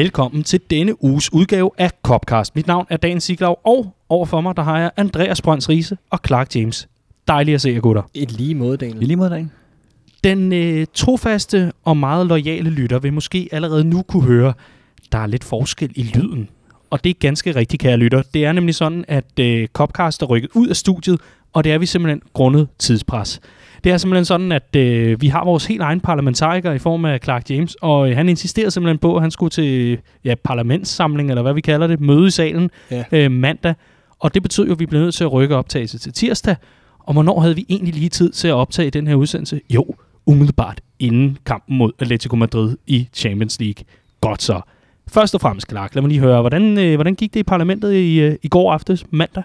Velkommen til denne uges udgave af Copcast. Mit navn er Dan Siglaug, og overfor mig der har jeg Andreas Brøns Riese og Clark James. Dejligt at se jer, gutter. Et lige måde, Daniel. I lige måde, Dan. Den øh, trofaste og meget lojale lytter vil måske allerede nu kunne høre, der er lidt forskel i lyden. Og det er ganske rigtigt, kære lytter. Det er nemlig sådan, at øh, Copcast er rykket ud af studiet, og det er vi simpelthen grundet tidspres. Det er simpelthen sådan, at øh, vi har vores helt egen parlamentariker i form af Clark James, og øh, han insisterer simpelthen på, at han skulle til ja, parlamentssamling, eller hvad vi kalder det, møde i salen Ja. øh, mandag. Og det betyder jo, at vi bliver nødt til at rykke optagelse til tirsdag. Og hvornår havde vi egentlig lige tid til at optage den her udsendelse? Jo, umiddelbart inden kampen mod Atletico Madrid i Champions League. Godt så. Først og fremmest, Clark, lad mig lige høre, hvordan, øh, hvordan gik det i parlamentet i, øh, i går aftes, mandag?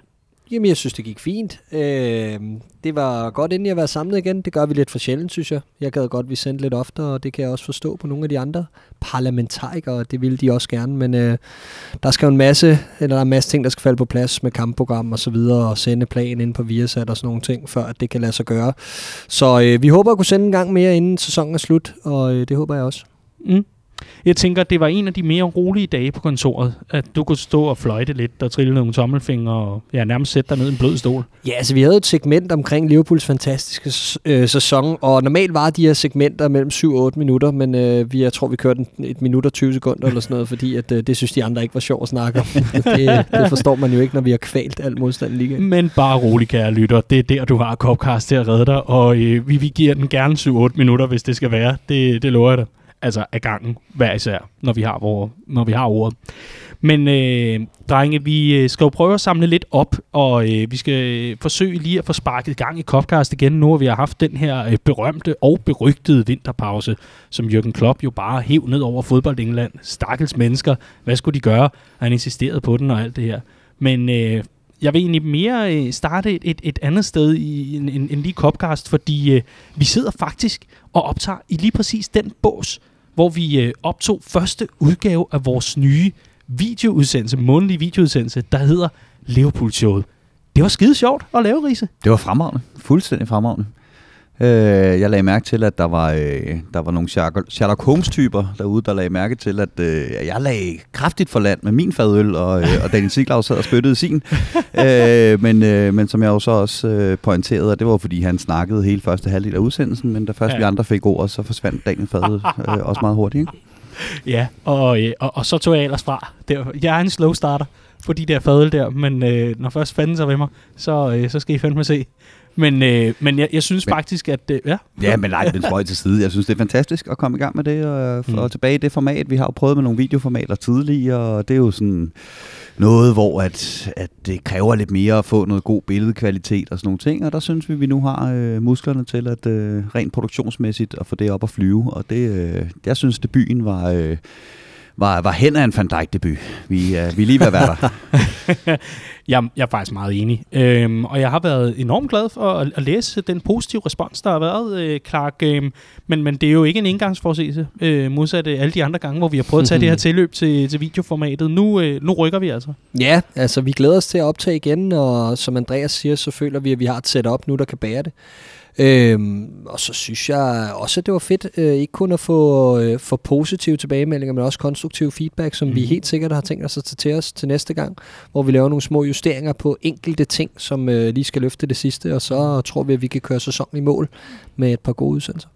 Jamen, jeg synes, det gik fint. Øh, det var godt inden jeg var samlet igen. Det gør vi lidt for sjældent, synes jeg. Jeg gad godt, vi sendte lidt oftere, og det kan jeg også forstå på nogle af de andre parlamentarikere. Det ville de også gerne, men øh, der skal jo en masse, eller der er en masse ting, der skal falde på plads med kampprogram og så videre, og sende plan ind på Viasat og sådan nogle ting, før at det kan lade sig gøre. Så øh, vi håber at kunne sende en gang mere, inden sæsonen er slut, og øh, det håber jeg også. Mm. Jeg tænker, det var en af de mere rolige dage på kontoret, at du kunne stå og fløjte lidt og trille nogle tommelfingre og ja, nærmest sætte dig ned i en blød stol. Ja, altså vi havde et segment omkring Liverpools fantastiske øh, sæson, og normalt var de her segmenter mellem 7 og 8 minutter, men øh, vi, jeg tror, vi kørte en, et minut og 20 sekunder eller sådan noget, fordi at, øh, det synes de andre ikke var sjovt at snakke om. det, det forstår man jo ikke, når vi har kvalt al modstand i ligaen. Men bare rolig, kære lytter. Det er der, du har Copcast til at redde dig, og øh, vi, vi giver den gerne 7-8 minutter, hvis det skal være. Det, det lover jeg dig. Altså af gangen, hver især, når vi har, vores, når vi har ordet. Men øh, drenge, vi øh, skal jo prøve at samle lidt op, og øh, vi skal øh, forsøge lige at få sparket gang i Copcast igen, nu hvor vi har haft den her øh, berømte og berygtede vinterpause, som Jürgen Klopp jo bare hæv ned over fodbold England. Stakkels mennesker, hvad skulle de gøre? Han insisterede på den og alt det her. Men øh, jeg vil egentlig mere øh, starte et, et, et andet sted i en, en, en lige Copcast, fordi øh, vi sidder faktisk og optager i lige præcis den bås, hvor vi øh, optog første udgave af vores nye videoudsendelse, månedlige videoudsendelse, der hedder Liverpool Showet. Det var skide sjovt at lave, Riese. Det var fremragende. Fuldstændig fremragende. Øh, jeg lagde mærke til, at der var, øh, der var nogle Sherlock Holmes-typer derude, der lagde mærke til, at øh, jeg lagde kraftigt for land med min fadøl, og, øh, og Daniel Siglau sad og spyttede sin. øh, men, øh, men som jeg jo så også øh, pointerede, at det var fordi, han snakkede hele første halvdel af udsendelsen, men da først Ja. vi andre fik ord, så forsvandt Daniel fadøl øh, også meget hurtigt. Ikke? Ja, og, øh, og, og så tog jeg ellers fra. Det jeg er en slow starter på de der fadøl der, men øh, når først fanden sig ved mig, så, øh, så skal I fandme se. Men, øh, men jeg, jeg synes Men- faktisk, at... Øh, ja, Ja, men nej, den spøj til side. Jeg synes, det er fantastisk at komme i gang med det, og, Mm. og tilbage i det format. Vi har jo prøvet med nogle videoformater tidligere, og det er jo sådan noget, hvor at, at det kræver lidt mere at få noget god billedkvalitet og sådan nogle ting, og der synes vi, vi nu har øh, musklerne til at øh, rent produktionsmæssigt at få det op at flyve, og det, øh, jeg synes, debuten var... Øh, var, var hen af en Van Dijk debut. Vi, øh, vi er lige ved at være der. jeg, jeg er faktisk meget enig. Øhm, og jeg har været enormt glad for at, at læse den positive respons, der har været, øh, Clark. Øhm, men, men det er jo ikke en engangsforsættelse, øh, modsat øh, alle de andre gange, hvor vi har prøvet at tage det her tilløb til, til videoformatet. Nu, øh, nu rykker vi altså. Ja, altså vi glæder os til at optage igen, og som Andreas siger, så føler vi, at vi har et setup nu, der kan bære det. Øhm, og så synes jeg også, at det var fedt, øh, ikke kun at få, øh, få positive tilbagemeldinger, men også konstruktiv feedback, som mm. vi helt sikkert har tænkt os at tage til os til næste gang, hvor vi laver nogle små justeringer på enkelte ting, som øh, lige skal løfte det sidste, og så tror vi, at vi kan køre sæsonen i mål med et par gode udsendelser.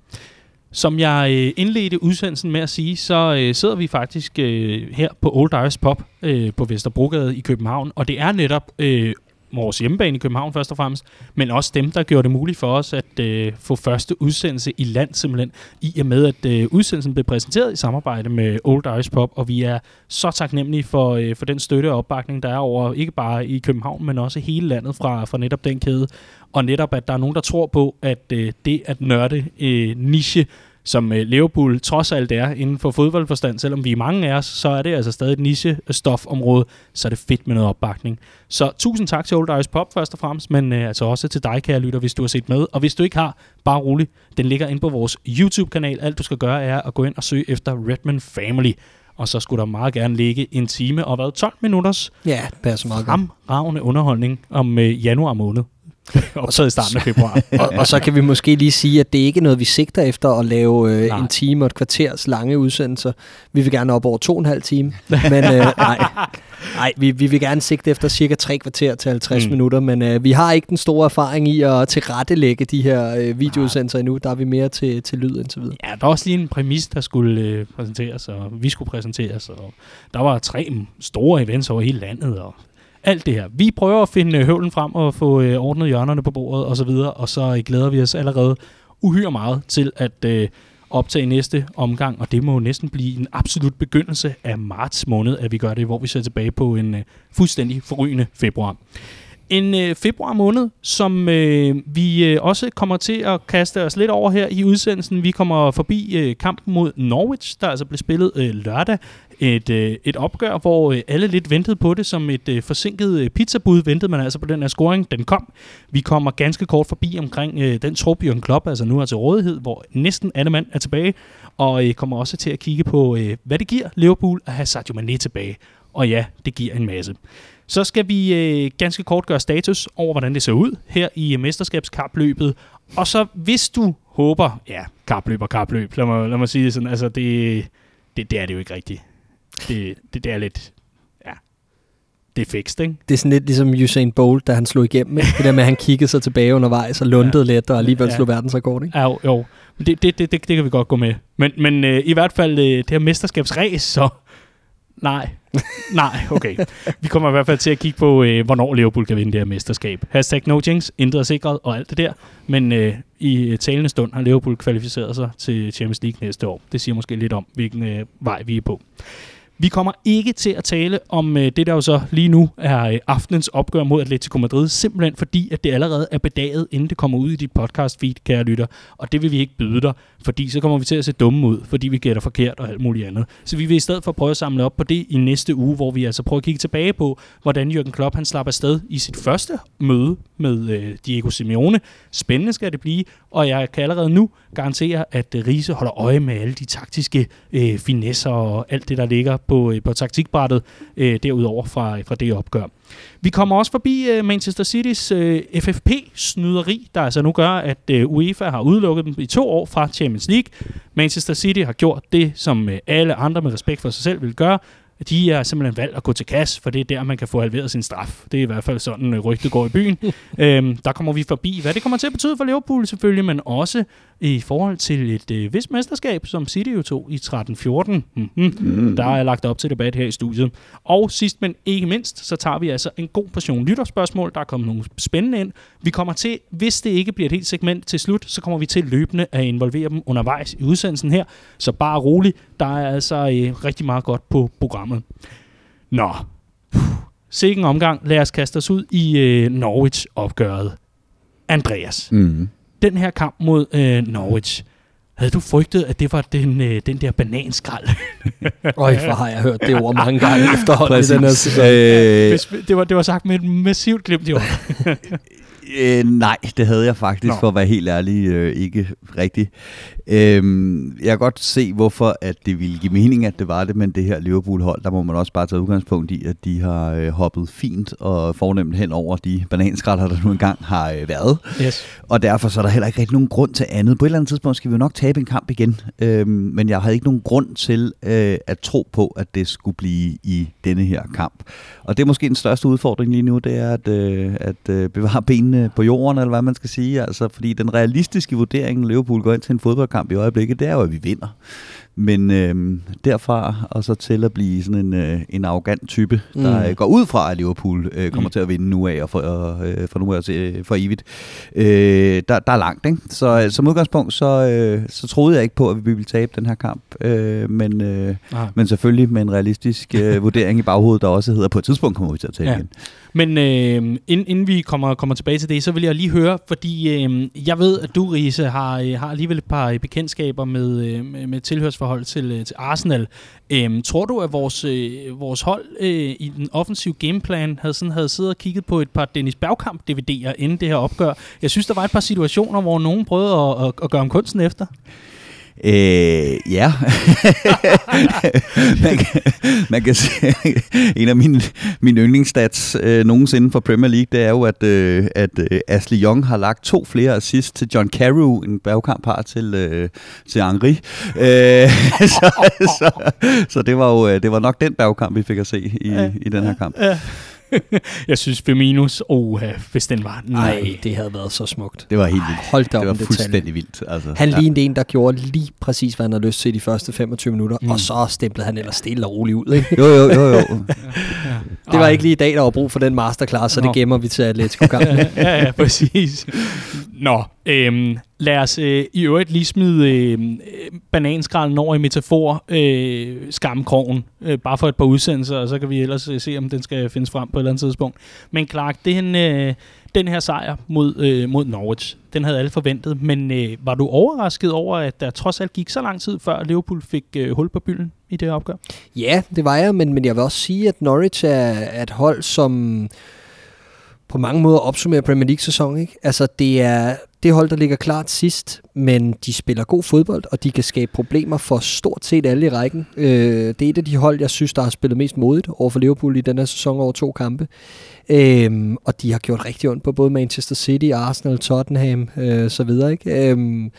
Som jeg øh, indledte udsendelsen med at sige, så øh, sidder vi faktisk øh, her på Old Irish Pop øh, på Vesterbrogade i København, og det er netop øh, vores hjemmebane i København først og fremmest, men også dem, der gjorde det muligt for os at øh, få første udsendelse i land simpelthen, i og med at øh, udsendelsen blev præsenteret i samarbejde med Old Irish Pop, og vi er så taknemmelige for, øh, for den støtte og opbakning, der er over, ikke bare i København, men også hele landet fra, fra netop den kæde, og netop at der er nogen, der tror på, at øh, det at nørde øh, niche som øh, Liverpool trods alt er inden for fodboldforstand, selvom vi er mange af os, så er det altså stadig et niche-stofområde, så er det fedt med noget opbakning. Så tusind tak til Old Irish Pop først og fremmest, men øh, altså også til dig, kære lytter, hvis du har set med. Og hvis du ikke har, bare rolig, den ligger inde på vores YouTube-kanal. Alt du skal gøre er at gå ind og søge efter Redman Family. Og så skulle der meget gerne ligge en time og hvad 12 minutters Ja, det passer meget godt. fremragende underholdning om øh, januar måned. Optaget i starten af februar. og, og så kan vi måske lige sige, at det ikke er noget, vi sigter efter at lave øh, Nej. en time og et kvarters lange udsendelser. Vi vil gerne op over to og en halv time, men øh, nej, nej vi, vi vil gerne sigte efter cirka tre kvarter til 50 Mm. mm. minutter, men øh, vi har ikke den store erfaring i at tilrettelægge de her øh, videoudsendelser endnu. Der er vi mere til, til lyd indtil videre. Ja, der var også lige en præmis, der skulle øh, præsenteres, og vi skulle præsenteres, og der var tre store events over hele landet, og alt det her. Vi prøver at finde øh, høvlen frem og få øh, ordnet hjørnerne på bordet og så videre, og så øh, glæder vi os allerede uhyre meget til at øh, optage næste omgang, og det må jo næsten blive en absolut begyndelse af marts måned, at vi gør det, hvor vi ser tilbage på en øh, fuldstændig forrygende februar. En øh, februar måned, som øh, vi øh, også kommer til at kaste os lidt over her i udsendelsen. Vi kommer forbi øh, kampen mod Norwich, der altså blev spillet øh, lørdag. Et, øh, et opgør, hvor øh, alle lidt ventede på det som et øh, forsinket øh, pizzabud. Ventede man altså på den her scoring. Den kom. Vi kommer ganske kort forbi omkring øh, den trup, Jørgen Klopp altså nu er til rådighed, hvor næsten alle mand er tilbage. Og øh, kommer også til at kigge på, øh, hvad det giver Liverpool at have Sadio Mane tilbage. Og ja, det giver en masse. Så skal vi øh, ganske kort gøre status over, hvordan det ser ud her i mesterskabskapløbet. Og så hvis du håber, ja, kapløb og kapløb, lad mig, lad mig sige det sådan, altså det, det, det er det jo ikke rigtigt. Det, det, det er lidt, ja, det er fikst, ikke? Det er sådan lidt ligesom Usain Bolt, da han slog igennem. Ikke? Det der med, at han kiggede sig tilbage undervejs og lundede ja. lidt, og alligevel Ja. slog verdensrekord. Ikke? Ja, jo, jo. Det, det, det, det, det kan vi godt gå med. Men, men øh, i hvert fald øh, det her mesterskabsræs, så nej. nej, okay. Vi kommer i hvert fald til at kigge på, øh, hvornår Liverpool kan vinde det her mesterskab. Hashtag no jinx, intet er sikret og alt det der. Men øh, i øh, talende stund har Liverpool kvalificeret sig til Champions League næste år. Det siger måske lidt om, hvilken øh, vej vi er på. Vi kommer ikke til at tale om øh, det, der jo så lige nu er øh, aftenens opgør mod Atletico Madrid, simpelthen fordi, at det allerede er bedaget, inden det kommer ud i dit podcast feed, kære lytter. Og det vil vi ikke byde dig, fordi så kommer vi til at se dumme ud, fordi vi gætter forkert og alt muligt andet. Så vi vil i stedet for prøve at samle op på det i næste uge, hvor vi altså prøver at kigge tilbage på, hvordan Jürgen Klopp han slapper afsted i sit første møde med øh, Diego Simeone. Spændende skal det blive, og jeg kan allerede nu garantere, at øh, Riese holder øje med alle de taktiske øh, finesser og alt det, der ligger på, øh, på taktikbrættet øh, derudover fra, fra det opgør. Vi kommer også forbi øh, Manchester Citys øh, FFP-snyderi, der altså nu gør, at øh, UEFA har udelukket dem i to år fra Champions League. Manchester City har gjort det, som øh, alle andre med respekt for sig selv vil gøre. De er simpelthen valgt at gå til kasse, for det er der, man kan få halveret sin straf. Det er i hvert fald sådan, øh, rygtet går i byen. øhm, der kommer vi forbi, hvad det kommer til at betyde for Liverpool selvfølgelig, men også i forhold til et øh, vist mesterskab, som City jo tog i 13-14. Mm-hmm. Mm. Der er lagt op til debat her i studiet. Og sidst, men ikke mindst, så tager vi altså en god portion lytterspørgsmål. Der er kommet nogle spændende ind. Vi kommer til, hvis det ikke bliver et helt segment til slut, så kommer vi til løbende at involvere dem undervejs i udsendelsen her. Så bare rolig, der er altså øh, rigtig meget godt på programmet. Nå, sikke en omgang. Lad os kaste os ud i øh, Norwich-opgøret. Andreas, Mm. den her kamp mod øh, Norwich, havde du frygtet, at det var den, øh, den der bananskrald? Øj, hvor har jeg hørt det ord mange gange efterhånden i den her sæson. Øh, det, var, det var sagt med et massivt glimt i øjet. Øh, nej, det havde jeg faktisk. Nå. for at være helt ærlig, øh, ikke rigtigt. Øhm, jeg kan godt se, hvorfor at det ville give mening, at det var det, men det her Liverpool-hold, der må man også bare tage udgangspunkt i, at de har øh, hoppet fint og fornemt hen over de bananskrætter, der nu engang har øh, været. Yes. Og derfor så er der heller ikke rigtig nogen grund til andet. På et eller andet tidspunkt skal vi jo nok tabe en kamp igen, øhm, men jeg havde ikke nogen grund til øh, at tro på, at det skulle blive i denne her kamp. Og det er måske den største udfordring lige nu, det er at, øh, at øh, bevare benene på jorden, eller hvad man skal sige. Altså, fordi den realistiske vurdering, Liverpool går ind til en fodboldkamp i øjeblikket, det er jo, at vi vinder. Men øh, derfra og så til at blive sådan en, øh, en arrogant type, der Mm. øh, går ud fra, at Liverpool øh, kommer Mm. til at vinde nu af og for, øh, for nu af til, øh, for evigt. Øh, der, der er langt, ikke? Så øh, som udgangspunkt, så, øh, så troede jeg ikke på, at vi ville tabe den her kamp. Øh, men, øh, Ah. men selvfølgelig med en realistisk øh, vurdering i baghovedet, der også hedder, på et tidspunkt kommer vi til at tabe Ja. igen. Men øh, inden, inden vi kommer, kommer tilbage til det, så vil jeg lige høre, fordi øh, jeg ved, at du, Riese, har, øh, har alligevel et par bekendtskaber med, øh, med, med forhold til, øh, til Arsenal. Øh, tror du, at vores, øh, vores hold øh, i den offensive gameplan havde, sådan, havde siddet og kigget på et par Dennis Bergkamp-DVD'er inden det her opgør? Jeg synes, der var et par situationer, hvor nogen prøvede at, at, at gøre om kunsten efter. Øh, ja. man, kan, man kan se, en af mine, mine yndlingsstats øh, nogensinde for Premier League, det er jo, at, øh, at øh, Ashley Young har lagt to flere assist til John Carew, en bagkamp har til, øh, til Henri. Øh, så, så, så det var jo det var nok den bagkamp, vi fik at se i, ja, i den her kamp. Ja. jeg synes Firminos, oh, hvis den var... Nej, det havde været så smukt. Det var helt vildt. Hold da det var fuldstændig detalje. vildt. Altså, han ja. lignede en, der gjorde lige præcis, hvad han havde lyst til i de første 25 minutter, mm. og så stemplede han ellers stille og roligt ud. Ikke? jo, jo, jo. jo. ja. Det var ikke lige i dag, der var brug for den masterclass, så Nå. det gemmer vi til Atletico-kampen. ja, ja, præcis. Nå, øhm, lad os øh, i øvrigt lige smide øh, bananskralden over i metafor øh, skamkrogen, øh, bare for et par udsendelser, og så kan vi ellers øh, se, om den skal findes frem på et eller andet tidspunkt. Men Clark, det er en, øh, den her sejr mod, øh, mod Norwich, den havde alle forventet, men øh, var du overrasket over, at der trods alt gik så lang tid, før Liverpool fik øh, hul på bylden i det her opgør? Ja, det var jeg, men, men jeg vil også sige, at Norwich er, er et hold, som på mange måder opsummere Premier League-sæson. Ikke? Altså, det er det hold, der ligger klart sidst, men de spiller god fodbold, og de kan skabe problemer for stort set alle i rækken. Øh, det er et af de hold, jeg synes, der har spillet mest modigt over for Liverpool i den her sæson over to kampe. Øh, og de har gjort rigtig ondt på både Manchester City, Arsenal, Tottenham øh, så videre. Ikke? Øh,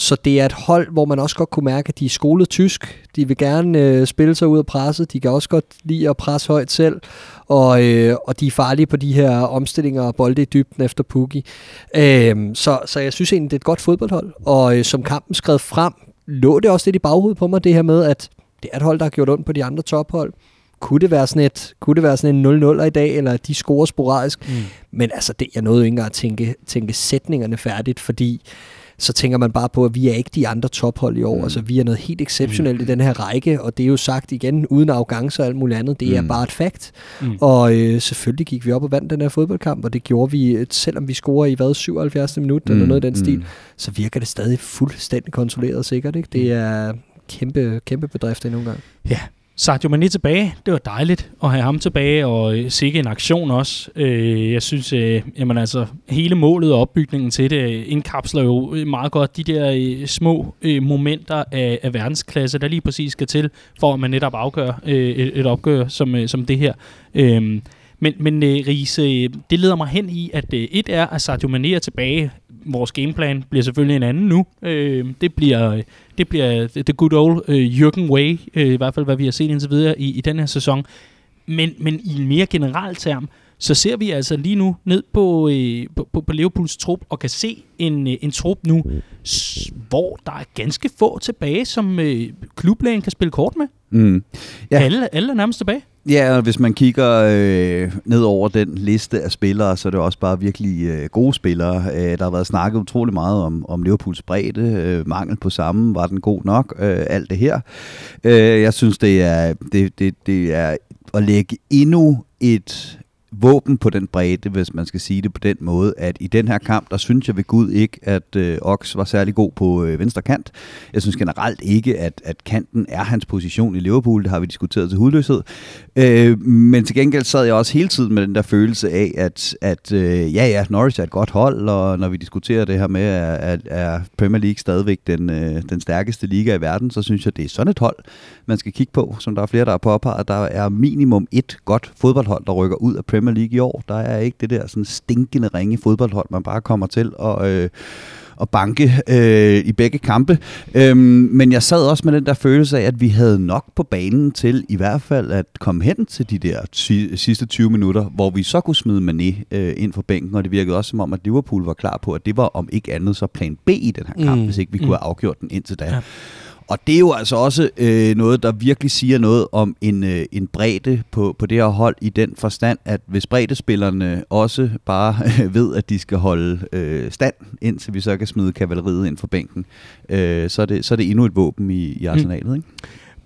så det er et hold, hvor man også godt kunne mærke, at de er skolet tysk. De vil gerne øh, spille sig ud af presset. De kan også godt lide at presse højt selv. Og, øh, og de er farlige på de her omstillinger og bolde i dybden efter Pukki. Øh, så, så jeg synes egentlig, det er et godt fodboldhold. Og øh, som kampen skred frem, lå det også lidt i baghovedet på mig, det her med, at det er et hold, der har gjort ondt på de andre tophold. Kunne det være sådan, et, kunne det være sådan en 0-0 i dag, eller de scorer sporadisk? Mm. Men altså, det, jeg nåede ikke engang at tænke, tænke sætningerne færdigt, fordi så tænker man bare på, at vi er ikke de andre tophold i år. Mm. Altså, vi er noget helt exceptionelt mm. i den her række, og det er jo sagt igen, uden arrogance og alt muligt andet. Det mm. er bare et fakt. Mm. Og øh, selvfølgelig gik vi op og vandt den her fodboldkamp, og det gjorde vi, selvom vi scorer i hvad, 77. minut, mm. eller noget af den stil, mm. så virker det stadig fuldstændig kontrolleret og sikkert. Ikke? Det mm. er kæmpe, kæmpe bedrift endnu en gang. Ja, Sadio Mane tilbage, det var dejligt at have ham tilbage, og øh, sikke en aktion også. Øh, jeg synes, øh, jamen altså, hele målet og opbygningen til det øh, indkapsler jo øh, meget godt de der øh, små øh, momenter af, af verdensklasse, der lige præcis skal til, for at man netop afgør øh, et, et opgør som, øh, som det her. Øh, men, men øh, Riese, det leder mig hen i, at øh, et er, at Sadio Mane er tilbage. Vores gameplan bliver selvfølgelig en anden nu. Øh, det bliver det bliver the good old uh, Jürgen Way, øh, i hvert fald hvad vi har set indtil videre i, i den her sæson. Men, men i en mere generel term, så ser vi altså lige nu ned på, øh, på, på, på Liverpools trup og kan se en, øh, en trup nu, hvor der er ganske få tilbage, som øh, klublægen kan spille kort med. Mm. Ja. Alle, alle er nærmest tilbage. Ja, og hvis man kigger øh, ned over den liste af spillere, så er det også bare virkelig øh, gode spillere. Øh, der har været snakket utrolig meget om, om Liverpools bredde, øh, mangel på sammen, var den god nok, øh, alt det her. Øh, jeg synes, det er, det, det, det er at lægge endnu et våben på den bredde, hvis man skal sige det på den måde, at i den her kamp, der synes jeg ved Gud ikke, at øh, Ox var særlig god på øh, venstre kant. Jeg synes generelt ikke, at, at kanten er hans position i Liverpool. Det har vi diskuteret til hudløshed. Øh, men til gengæld sad jeg også hele tiden med den der følelse af, at, at øh, ja, ja, Norwich er et godt hold, og når vi diskuterer det her med, at, at Premier League stadigvæk den, øh, den stærkeste liga i verden, så synes jeg, det er sådan et hold, man skal kigge på, som der er flere, der har påpeget. Der er minimum et godt fodboldhold, der rykker ud af Premier Premier League i år. Der er ikke det der sådan stinkende ringe fodboldhold, man bare kommer til og, øh, og banke øh, i begge kampe. Øhm, men jeg sad også med den der følelse af, at vi havde nok på banen til i hvert fald at komme hen til de der ty- sidste 20 minutter, hvor vi så kunne smide Mané øh, ind for bænken, og det virkede også som om, at Liverpool var klar på, at det var om ikke andet så plan B i den her kamp, mm. hvis ikke vi kunne mm. have afgjort den indtil da. Ja. Og det er jo altså også øh, noget, der virkelig siger noget om en, øh, en bredde på, på det her hold i den forstand, at hvis breddespillerne også bare øh, ved, at de skal holde øh, stand, indtil vi så kan smide kavaleriet ind for bænken, øh, så, er det, så er det endnu et våben i, i arsenalet. Mm. Ikke?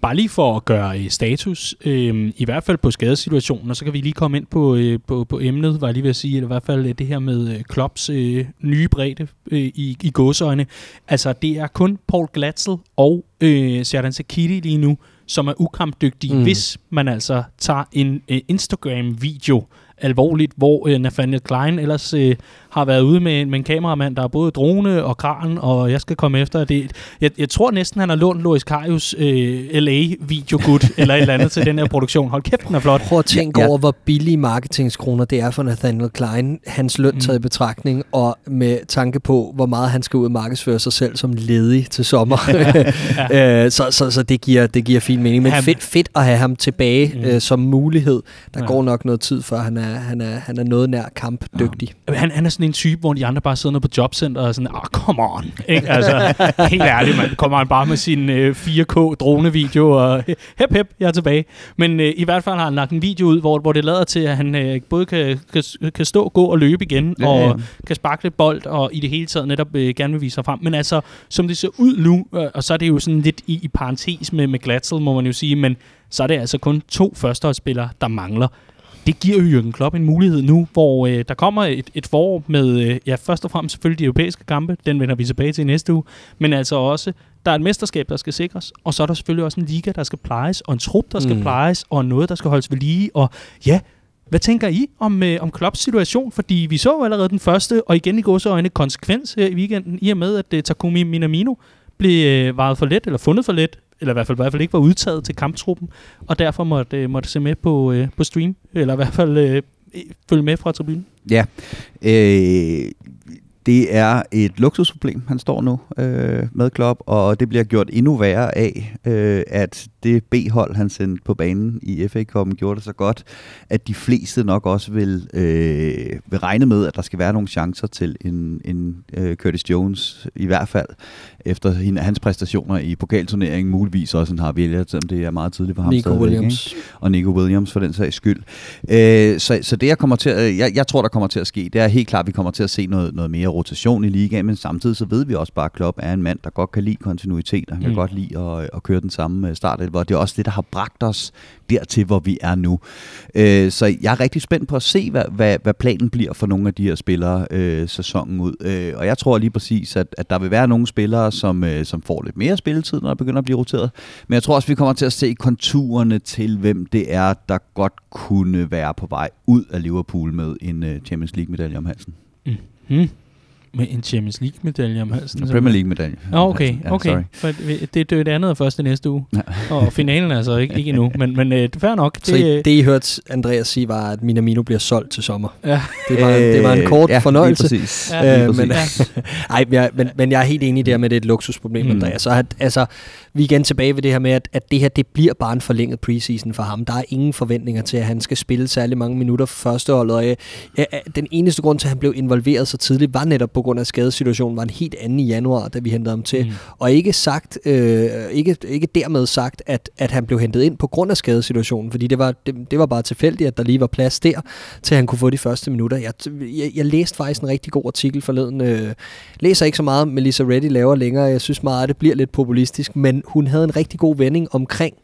Bare lige for at gøre øh, status, øh, i hvert fald på skadesituationen, og så kan vi lige komme ind på, øh, på, på emnet, var jeg lige ved at sige, eller i hvert fald øh, det her med øh, Klopps øh, nye bredde øh, i, i gåsøjne. Altså, det er kun Paul Glatzel og øh, Serdan Sakiti lige nu, som er ukampdygtige, mm. hvis man altså tager en øh, Instagram-video alvorligt, hvor øh, Nathaniel Klein ellers øh, har været ude med, med en kameramand, der er både drone og kran, og jeg skal komme efter det. Jeg, jeg tror næsten, han har lånt Lois Karius øh, LA-video good eller et eller andet til den her produktion. Hold kæft, den er flot. Prøv at tænke Ja, over, hvor billige marketingskroner det er for Nathaniel Klein, hans løn Mm. taget i betragtning, og med tanke på, hvor meget han skal ud og markedsføre sig selv som ledig til sommer. ja. så, så, så det giver, det giver fin mening. Men Han- fedt, fedt at have ham tilbage Mm. øh, som mulighed. Der ja. går nok noget tid, før han er, han er, han er noget nær kampdygtig. Han, han er sådan en type, hvor de andre bare sidder nede på jobcenter og er sådan, ah, come on. Ikke? Altså, helt ærligt, man kommer han bare med sin øh, 4K dronevideo og hep, hep, jeg er tilbage. Men øh, i hvert fald har han lagt en video ud, hvor, hvor det lader til, at han øh, både kan, kan, kan stå, gå og løbe igen, Ja, og ja. kan sparke lidt bold, og i det hele taget netop øh, gerne vil vise sig frem. Men altså, som det ser ud nu, øh, og så er det jo sådan lidt i, i parentes med, med Glatzel, må man jo sige, men så er det altså kun to førsteholdsspillere, der mangler. Det giver jo Jürgen Klopp en mulighed nu, hvor øh, der kommer et, et forår med, øh, ja, først og fremmest selvfølgelig de europæiske kampe, den vender vi tilbage til i næste uge, men altså også, der er et mesterskab, der skal sikres, og så er der selvfølgelig også en liga, der skal plejes, og en trup, der skal mm. Plejes, og noget, der skal holdes ved lige, og ja, hvad tænker I om, øh, om Klopps situation? Fordi vi så allerede den første, og igen i gåseøjne, konsekvens her i weekenden, i og med, at øh, Takumi Minamino blev øh, varet for let, eller fundet for let, eller i hvert fald, i hvert fald ikke var udtaget til kamptruppen, og derfor måtte, øh, måtte se med på, øh, på stream, eller i hvert fald øh, følge med fra tribunen. Ja, øh, det er et luksusproblem, han står nu øh, med Klopp, og det bliver gjort endnu værre af, øh, at det B-hold, han sendte på banen i FA Cup'en, gjorde det så godt, at de fleste nok også vil, øh, vil regne med, at der skal være nogle chancer til en, en øh, Curtis Jones, i hvert fald efter hende- hans præstationer i pokalturneringen, muligvis også en har vælger, selvom det er meget tidligt for ham Nico stadigvæk, ikke? Williams. og Nico Williams for den sags skyld. Øh, så, så det, jeg, kommer til at, jeg, jeg tror, der kommer til at ske, det er helt klart, at vi kommer til at se noget, noget mere rotation i ligaen, men samtidig så ved vi også bare, at Klopp er en mand, der godt kan lide kontinuitet, og han kan Mm. godt lide at, at køre den samme øh, start, hvor det er også det, der har bragt os dertil, hvor vi er nu. Øh, så jeg er rigtig spændt på at se, hvad, hvad, hvad planen bliver for nogle af de her spillere øh, sæsonen ud. Øh, og jeg tror lige præcis, at, at der vil være nogle spillere, som, øh, som får lidt mere spilletid, når der begynder at blive roteret. Men jeg tror også, vi kommer til at se konturerne til, hvem det er, der godt kunne være på vej ud af Liverpool med en øh, Champions League-medalje om halsen. Hmm. Med en Champions League-medalje om halsen. En Premier League-medalje. Om okay. Ja, okay. sorry. For det, det, det andet er først i næste uge. Ja. Og finalen er altså ikke, ikke endnu. Men, men øh, det er fair nok. Så det, det, I hørte Andreas sige, var, at Minamino bliver solgt til sommer. ja. Det var, det var en kort Øh, ja, fornøjelse. Lige præcis. Ja, Lige Øh, men, præcis. Ej, men jeg, men, men jeg er helt enig der med, at det er et luksusproblem, Mm. mm. Andreas. Så at, altså, vi er igen tilbage ved det her med, at, at det her det bliver bare en forlænget preseason for ham. Der er ingen forventninger til, at han skal spille særlig mange minutter for førsteholdet. Og, øh, øh, den eneste grund til, at han blev involveret så tidligt, var netop på grund af skadesituationen, var en helt anden i januar, da vi hentede ham til. Mm. Og ikke sagt, øh, ikke, ikke dermed sagt, at, at han blev hentet ind på grund af skadesituationen, fordi det var, det, det var bare tilfældigt, at der lige var plads der, til han kunne få de første minutter. Jeg, jeg, jeg læste faktisk en rigtig god artikel forleden. Øh, læser ikke så meget, Melissa Reddy laver længere. Jeg synes meget, at det bliver lidt populistisk, men hun havde en rigtig god vending omkring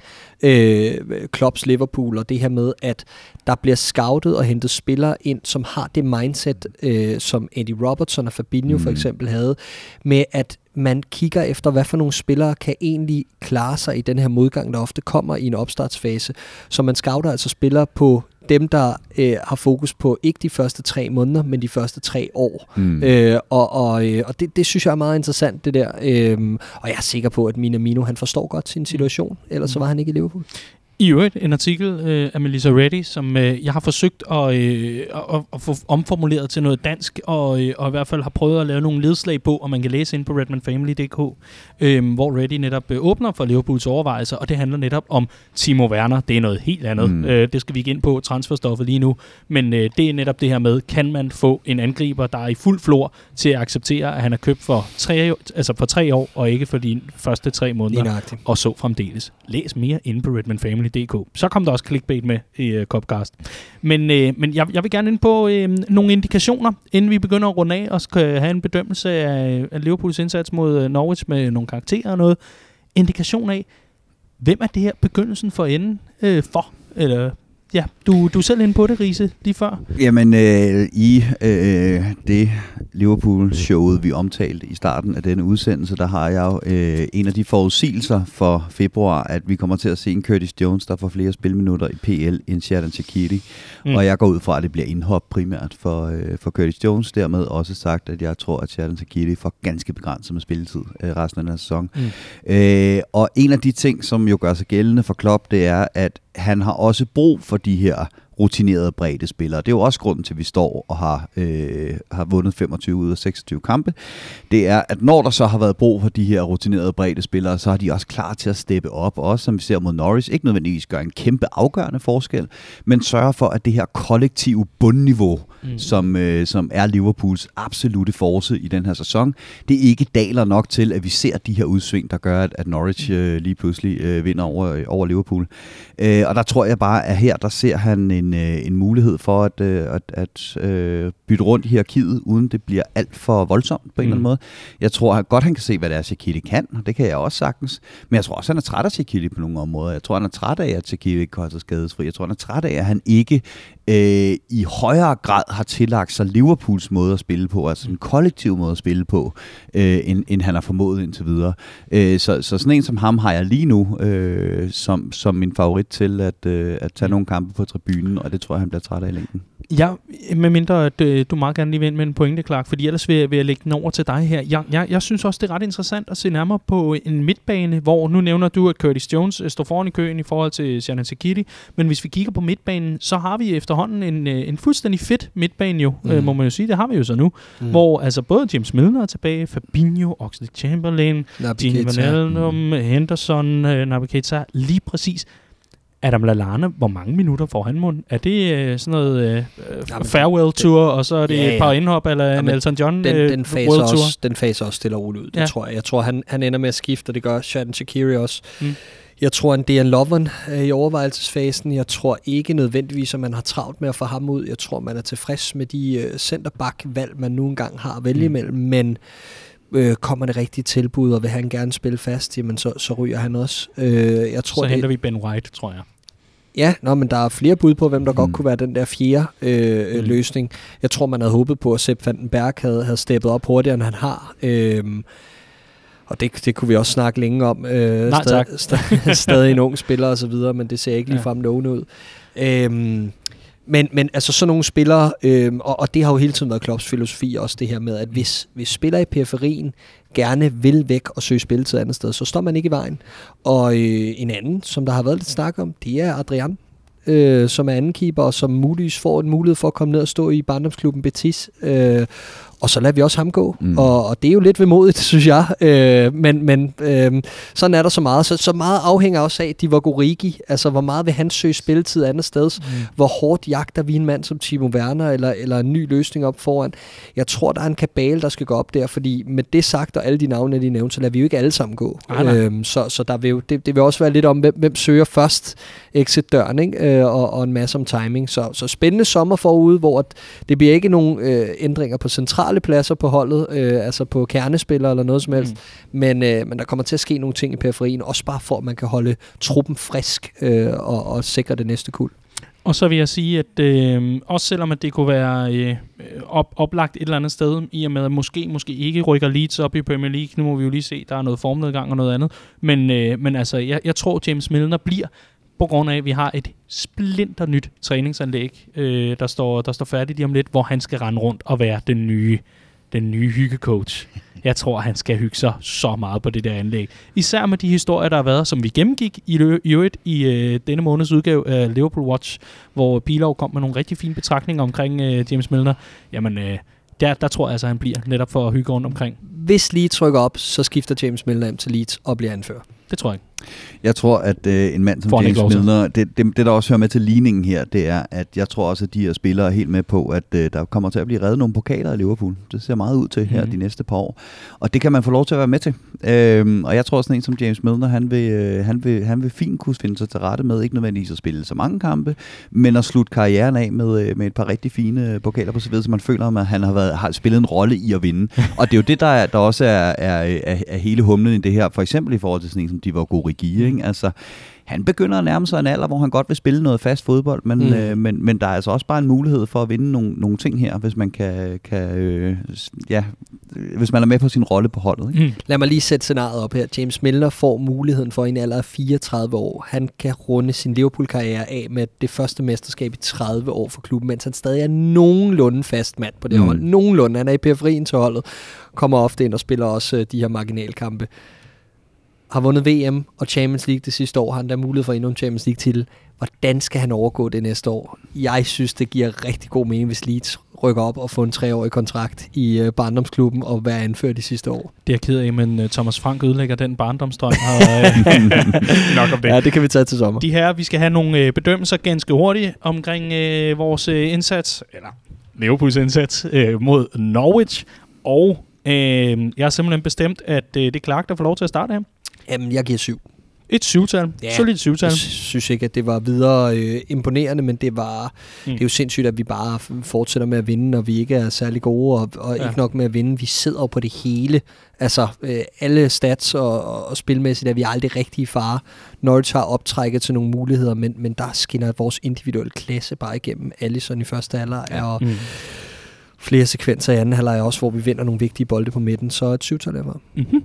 øh, Klopps Liverpool, og det her med, at der bliver scoutet og hentet spillere ind, som har det mindset, øh, som Eddie Robertson og Fabinho mm. for eksempel havde, med at man kigger efter, hvad for nogle spillere kan egentlig klare sig i den her modgang, der ofte kommer i en opstartsfase. Så man scouter altså spillere på dem, der øh, har fokus på ikke de første tre måneder, men de første tre år. Mm. Øh, og og, øh, og det, det synes jeg er meget interessant, det der. Øhm, og jeg er sikker på, at Minamino, han forstår godt sin situation, ellers så var han ikke i Liverpool. I øvrigt en artikel øh, af Melissa Reddy, som øh, jeg har forsøgt at, øh, at, at få omformuleret til noget dansk, og, øh, og i hvert fald har prøvet at lave nogle ledslag på, og man kan læse ind på redmanfamily.dk, øh, hvor Reddy netop øh, åbner for Liverpools overvejelser, og det handler netop om Timo Werner. Det er noget helt andet. Mm. Øh, det skal vi ikke ind på transferstoffet lige nu, men øh, det er netop det her med, kan man få en angriber, der er i fuld flor til at acceptere, at han er købt for tre, altså for tre år, og ikke for de første tre måneder Lige nøjagtigt. og så fremdeles. Læs mere inde på Dk. Så kom der også clickbait med i øh, Copcast. Men, øh, men jeg, jeg vil gerne ind på øh, nogle indikationer, inden vi begynder at runde af og skal have en bedømmelse af, af Liverpools indsats mod øh, Norwich med nogle karakterer og noget. Indikation af, hvem er det her begyndelsen for enden øh, for? Eller ja, du, du er selv inde på det, Riese, lige før. Jamen, øh, i øh, det Liverpool-showet, vi omtalte i starten af denne udsendelse, der har jeg jo øh, en af de forudsigelser for februar, at vi kommer til at se en Curtis Jones, der får flere spilminutter i PL end Sheridan Shaqiri. Mm. Og jeg går ud fra, at det bliver indhop primært for, øh, for Curtis Jones. Dermed også sagt, at jeg tror, at Sheridan Shaqiri får ganske begrænset med spilletid øh, resten af den her sæson. Mm. Øh, og en af de ting, som jo gør sig gældende for Klopp, det er, at han har også brug for de her rutinerede bredde spillere. Det er jo også grunden til, at vi står og har, øh, har vundet 25 ud af 26 kampe. Det er, at når der så har været brug for de her rutinerede bredde spillere, så er de også klar til at steppe op. Også som vi ser mod Norris, ikke nødvendigvis gør en kæmpe afgørende forskel, men sørger for, at det her kollektive bundniveau, mm. som, øh, som er Liverpools absolute force i den her sæson, det ikke daler nok til, at vi ser de her udsving, der gør, at, at Norwich øh, lige pludselig øh, vinder over, over Liverpool. Øh, og der tror jeg bare, at her der ser han en, øh, en mulighed for at, øh, at, at øh, bytte rundt i hierarkiet, uden det bliver alt for voldsomt på en mm. eller anden måde. Jeg tror at godt, han kan se, hvad det er, Shaqiri kan, og det kan jeg også sagtens. Men jeg tror også, han er træt af Shaqiri på nogle områder. Jeg tror, han er træt af, at Shaqiri ikke sig skadesfri. Jeg tror, han er træt af, at han ikke øh, i højere grad har tillagt sig Liverpools måde at spille på, altså en kollektiv måde at spille på, øh, end, end han har formået indtil videre. Øh, så, så sådan en som ham har jeg lige nu øh, som, som min favorit til at, øh, at tage nogle kampe på tribunen, og det tror jeg, han bliver træt af i længden. Ja, medmindre at øh, du meget gerne lige vil med en pointe, Clark, fordi ellers vil jeg, vil jeg lægge den over til dig her. Jeg, jeg, jeg synes også, det er ret interessant at se nærmere på en midtbane, hvor nu nævner du, at Curtis Jones øh, står foran i køen i forhold til Shannon Sakiti, men hvis vi kigger på midtbanen, så har vi efterhånden en, øh, en fuldstændig fedt midtbane jo, mm. øh, må man jo sige. Det har vi jo så nu, mm. hvor altså både James Milner er tilbage, Fabinho, Oxley Chamberlain, Gini Elnum, mm. Henderson, øh, Naby Keita, lige præcis Adam Lallana, hvor mange minutter får han mund? Er det øh, sådan noget øh, Jamen, farewell tour, og så er det ja, ja. et par indhop, eller Jamen, en Elton John den, øh, den faser World også, Tour? Den faser også stille og roligt ud, det ja. tror jeg. Jeg tror, han, han ender med at skifte, og det gør Shadon Shakiri også. Mm. Jeg tror, Dejan Lovren er i overvejelsesfasen. Jeg tror ikke nødvendigvis, at man har travlt med at få ham ud. Jeg tror, man er tilfreds med de uh, centerback-valg, man nu engang har at vælge mm. imellem. Men øh, kommer det rigtige tilbud, og vil han gerne spille fast, jamen så, så ryger han også. Øh, jeg tror, så henter det, vi Ben White, tror jeg. Ja, nå, men der er flere bud på, hvem der mm. godt kunne være den der fjerde øh, mm. løsning. Jeg tror, man havde håbet på, at Sepp Vandenberg havde, havde steppet op hurtigere, end han har. Øh, og det, det kunne vi også snakke længe om. Øh, Nej, stad, stad, stadig en ung spiller og så videre, men det ser ikke ligefrem ja. lovende ud. Øh, men, men altså sådan nogle spillere, øh, og, og det har jo hele tiden været Klopps filosofi også det her med, at hvis, hvis spillere i periferien gerne vil væk og søge spilletid andet sted, så står man ikke i vejen. Og øh, en anden, som der har været lidt snak om, det er Adrian, øh, som er anden keeper, og som muligvis får en mulighed for at komme ned og stå i barndomsklubben Betis. Øh, og så lader vi også ham gå. Mm. Og, og det er jo lidt vemodigt, synes jeg. Øh, men men øh, sådan er der så meget. Så, så meget afhænger også af, var Gorigi. Altså, hvor meget vil han søge spilletid andet sted? Mm. Hvor hårdt jagter vi en mand som Timo Werner, eller, eller en ny løsning op foran? Jeg tror, der er en kabale, der skal gå op der, fordi med det sagt, og alle de navne, de nævnte, så lader vi jo ikke alle sammen gå. Ah, øh, så så der vil jo, det, det vil også være lidt om, hvem, hvem søger først exit-døren, ikke? Øh, og, og en masse om timing. Så, så spændende sommer forude, hvor det bliver ikke nogen øh, ændringer på central centrale pladser på holdet, øh, altså på kernespillere eller noget som helst. Mm. Men, øh, men der kommer til at ske nogle ting i periferien, også bare for, at man kan holde truppen frisk øh, og, og sikre det næste kul. Og så vil jeg sige, at øh, også selvom at det kunne være øh, op, oplagt et eller andet sted, i og med at måske, måske ikke rykker Leeds op i Premier League, nu må vi jo lige se, der er noget formnedgang og noget andet, men, øh, men altså, jeg, jeg tror, James Milner bliver på grund af, at vi har et splinter nyt træningsanlæg, øh, der, står, der står færdigt lige om lidt, hvor han skal rende rundt og være den nye, den nye hyggecoach. Jeg tror, han skal hygge sig så meget på det der anlæg. Især med de historier, der har været, som vi gennemgik i øvrigt i øh, denne måneds udgave af Liverpool Watch, hvor Pilov kom med nogle rigtig fine betragtninger omkring øh, James Milner. Jamen, øh, der, der tror jeg altså, han bliver netop for at hygge rundt omkring. Hvis lige trykker op, så skifter James Milner til Leeds og bliver anfører. Det tror jeg ikke. Jeg tror, at øh, en mand som James Milner, det, det, det der også hører med til ligningen her, det er, at jeg tror også, at de her spillere er helt med på, at øh, der kommer til at blive reddet nogle pokaler i Liverpool. Det ser meget ud til her mm. de næste par år. Og det kan man få lov til at være med til. Øhm, og jeg tror sådan en som James Milner, han vil, øh, han vil, han vil fint kunne finde sig til rette med, ikke nødvendigvis at spille så mange kampe, men at slutte karrieren af med, øh, med et par rigtig fine pokaler på sig så man føler, at han har, været, har spillet en rolle i at vinde. og det er jo det, der, er, der også er, er, er, er hele humlen i det her, for eksempel i forhold til sådan en som Divock Origi, ikke? Altså, han begynder at nærme sig en alder, hvor han godt vil spille noget fast fodbold, men, Mm. øh, men, men der er altså også bare en mulighed for at vinde nogle, nogle ting her, hvis man kan, kan øh, ja, hvis man er med på sin rolle på holdet. Ikke? Mm. Lad mig lige sætte scenariet op her. James Milner får muligheden for i en alder af 34 år. Han kan runde sin Liverpool-karriere af med det første mesterskab i 30 år for klubben, mens han stadig er nogenlunde fast mand på det Mm. mm. hold. Nogenlunde. Han er i periferien til holdet. Kommer ofte ind og spiller også øh, de her marginalkampe. Har vundet VM og Champions League det sidste år. Har han der mulighed for endnu en Champions League-titel. Hvordan skal han overgå det næste år? Jeg synes, det giver rigtig god mening, hvis Leeds rykker op og får en treårig kontrakt i øh, barndomsklubben og være anført de sidste år. Det er jeg ked af, men uh, Thomas Frank ødelægger den barndomsdrøm. Og, uh, nok om det. Ja, det kan vi tage til sommer. De her, vi skal have nogle øh, bedømmelser ganske hurtigt omkring øh, vores øh, indsats, eller Liverpools indsats øh, mod Norwich. Og øh, jeg har simpelthen bestemt, at øh, det er Clark, der får lov til at starte her. Jamen, jeg giver syv. Et syvtal. Ja. Solidt syvtal. Jeg synes ikke, at det var videre øh, imponerende, men det var Mm. det er jo sindssygt, at vi bare fortsætter med at vinde, når vi ikke er særlig gode, og, og Ja. ikke nok med at vinde. Vi sidder på det hele. Altså, øh, alle stats og, og, spilmæssigt er vi aldrig rigtig i fare. Norwich har optrækket til nogle muligheder, men, men der skinner vores individuelle klasse bare igennem. Allison i første halvleg, ja. og Mm. flere sekvenser i anden halvleg også, hvor vi vinder nogle vigtige bolde på midten. Så et syvtal er Mm-hmm.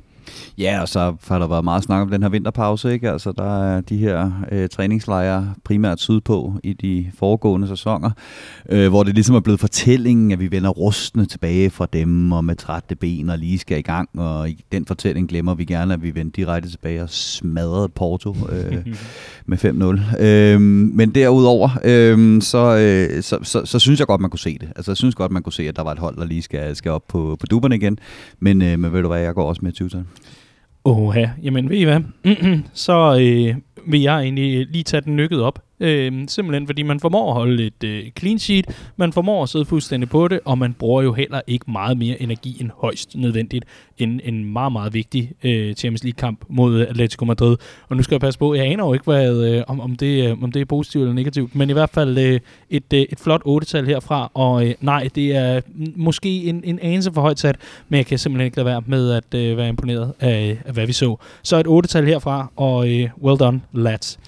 Ja, og så har der været meget snak om den her vinterpause, ikke? Altså, der er de her øh, træningslejre primært sydpå i de foregående sæsoner, øh, hvor det ligesom er blevet fortællingen, at vi vender rustne tilbage fra dem, og med trætte ben og lige skal i gang, og i den fortælling glemmer vi gerne, at vi vender direkte tilbage og smadrede Porto øh, med 5-0. Øh, men derudover, øh, så, øh, så, så, så synes jeg godt, man kunne se det. Altså, jeg synes godt, man kunne se, at der var et hold, der lige skal, skal op på, på duberne igen. Men, øh, men ved du hvad, jeg går også med 20 Åh, ja. Jamen, ved I hvad? så øh, vil jeg egentlig lige tage den nykket op. Øh, simpelthen fordi man formår at holde et øh, clean sheet, man formår at sidde fuldstændig på det, og man bruger jo heller ikke meget mere energi end højst nødvendigt end en meget, meget vigtig øh, Champions League-kamp mod Atletico Madrid. Og nu skal jeg passe på, jeg aner jo ikke, hvad, øh, om, om, det, øh, om det er positivt eller negativt, men i hvert fald øh, et, øh, et flot 8-tal herfra, og øh, nej, det er måske en, en anelse for højt sat, men jeg kan simpelthen ikke lade være med at øh, være imponeret af, af, hvad vi så. Så et 8-tal herfra, og øh, well done, lads.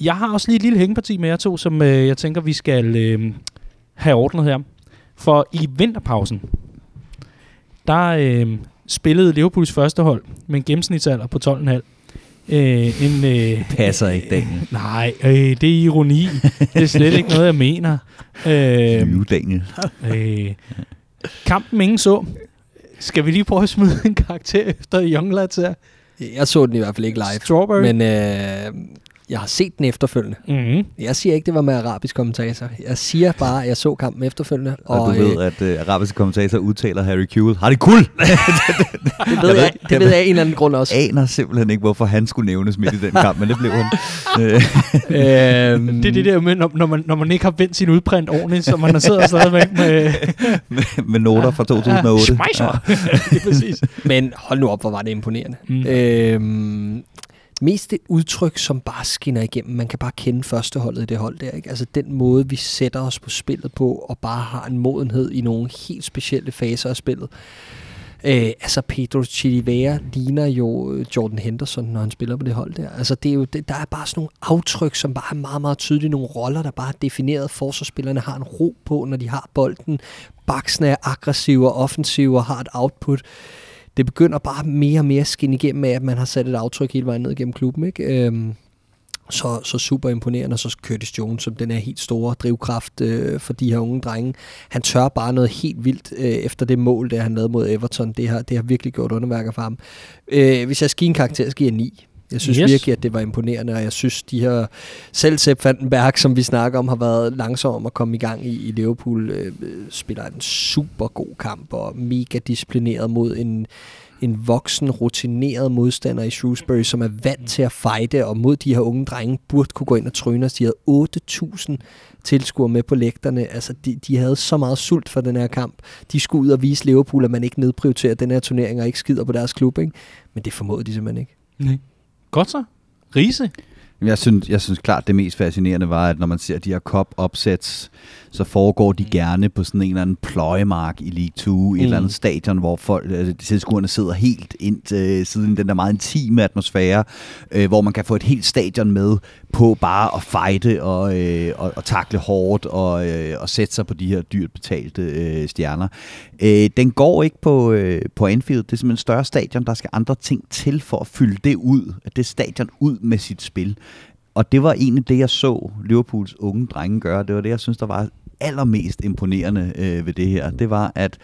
Jeg har også lige et lille hængeparti med jer to, som øh, jeg tænker, vi skal øh, have ordnet her. For i vinterpausen, der øh, spillede Liverpools første hold med en gennemsnitsalder på 12,5. Øh, en, øh, Passer ikke, Daniel. Nej, øh, det er ironi. det er slet ikke noget, jeg mener. Øh, Lyve, Daniel. øh, kampen ingen så. Skal vi lige prøve at smide en karakter efter Young Lads her? Jeg så den i hvert fald ikke live. Strawberry. Men øh, jeg har set den efterfølgende. mm-hmm. Jeg siger ikke, det var med arabisk kommentator. Jeg siger bare, at jeg så kampen efterfølgende. Og, og du øh, ved, at uh, arabiske kommentatorer udtaler Harry Kewell. Har det kul? det ved jeg, det ved jeg af en eller anden grund også. Aner simpelthen ikke, hvorfor han skulle nævnes midt i den kamp, men det blev han. Øh, øhm, Det er det der med, når, når, man, når man ikke har vendt sin udprint ordentligt, så man sidder stadigvæk med... med, med noter fra 2008. Schmeiser. det er præcis. Men hold nu op, hvor var det imponerende. Mm. Øhm, mest det udtryk, som bare skinner igennem. Man kan bare kende førsteholdet i det hold der. Ikke? Altså den måde, vi sætter os på spillet på, og bare har en modenhed i nogle helt specielle faser af spillet. Øh, altså Pedro Chilivera ligner jo øh, Jordan Henderson, når han spiller på det hold der. Altså det er jo, det, der er bare sådan nogle aftryk, som bare er meget, meget tydelige. Nogle roller, der bare er defineret. Forsvarsspillerne har en ro på, når de har bolden. Baksene er aggressive og offensive og har et output det begynder bare mere og mere at skinne igennem af, at man har sat et aftryk hele vejen ned gennem klubben. Ikke? Øhm, så, så super imponerende, og så Curtis Jones, som den er helt store drivkraft øh, for de her unge drenge. Han tør bare noget helt vildt øh, efter det mål, der han lavede mod Everton. Det har, det har virkelig gjort underværker for ham. Øh, hvis jeg skal give en karakter, så giver jeg 9. Jeg synes Yes. virkelig, at det var imponerende, og jeg synes, de her selv Sepp Vandenberg, som vi snakker om, har været langsomme om at komme i gang i, i Liverpool, øh, spiller en super god kamp og mega disciplineret mod en, en voksen, rutineret modstander i Shrewsbury, som er vant til at fighte, og mod de her unge drenge burde kunne gå ind og tryne os. De havde 8.000 tilskuere med på lægterne. Altså, de, de havde så meget sult for den her kamp. De skulle ud og vise Liverpool, at man ikke nedprioriterer den her turnering og ikke skider på deres klub. Ikke? Men det formåede de simpelthen ikke. Nej. Godt så. Riese. Jeg synes, jeg synes klart, det mest fascinerende var, at når man ser de her cup-opsæts, så foregår de gerne på sådan en eller anden pløjemark i League 2, mm. et eller andet stadion, hvor folk, altså, tilskuerne sidder helt ind til siden den der meget intime atmosfære, øh, hvor man kan få et helt stadion med på bare at fighte og, øh, og, og takle hårdt og, øh, og sætte sig på de her dyrt betalte øh, stjerner. Øh, den går ikke på, øh, på Anfield. Det er simpelthen et større stadion. Der skal andre ting til for at fylde det ud, at det stadion ud med sit spil. Og det var egentlig det, jeg så Liverpools unge drenge gøre. Det var det, jeg synes, der var allermest imponerende øh, ved det her. Det var, at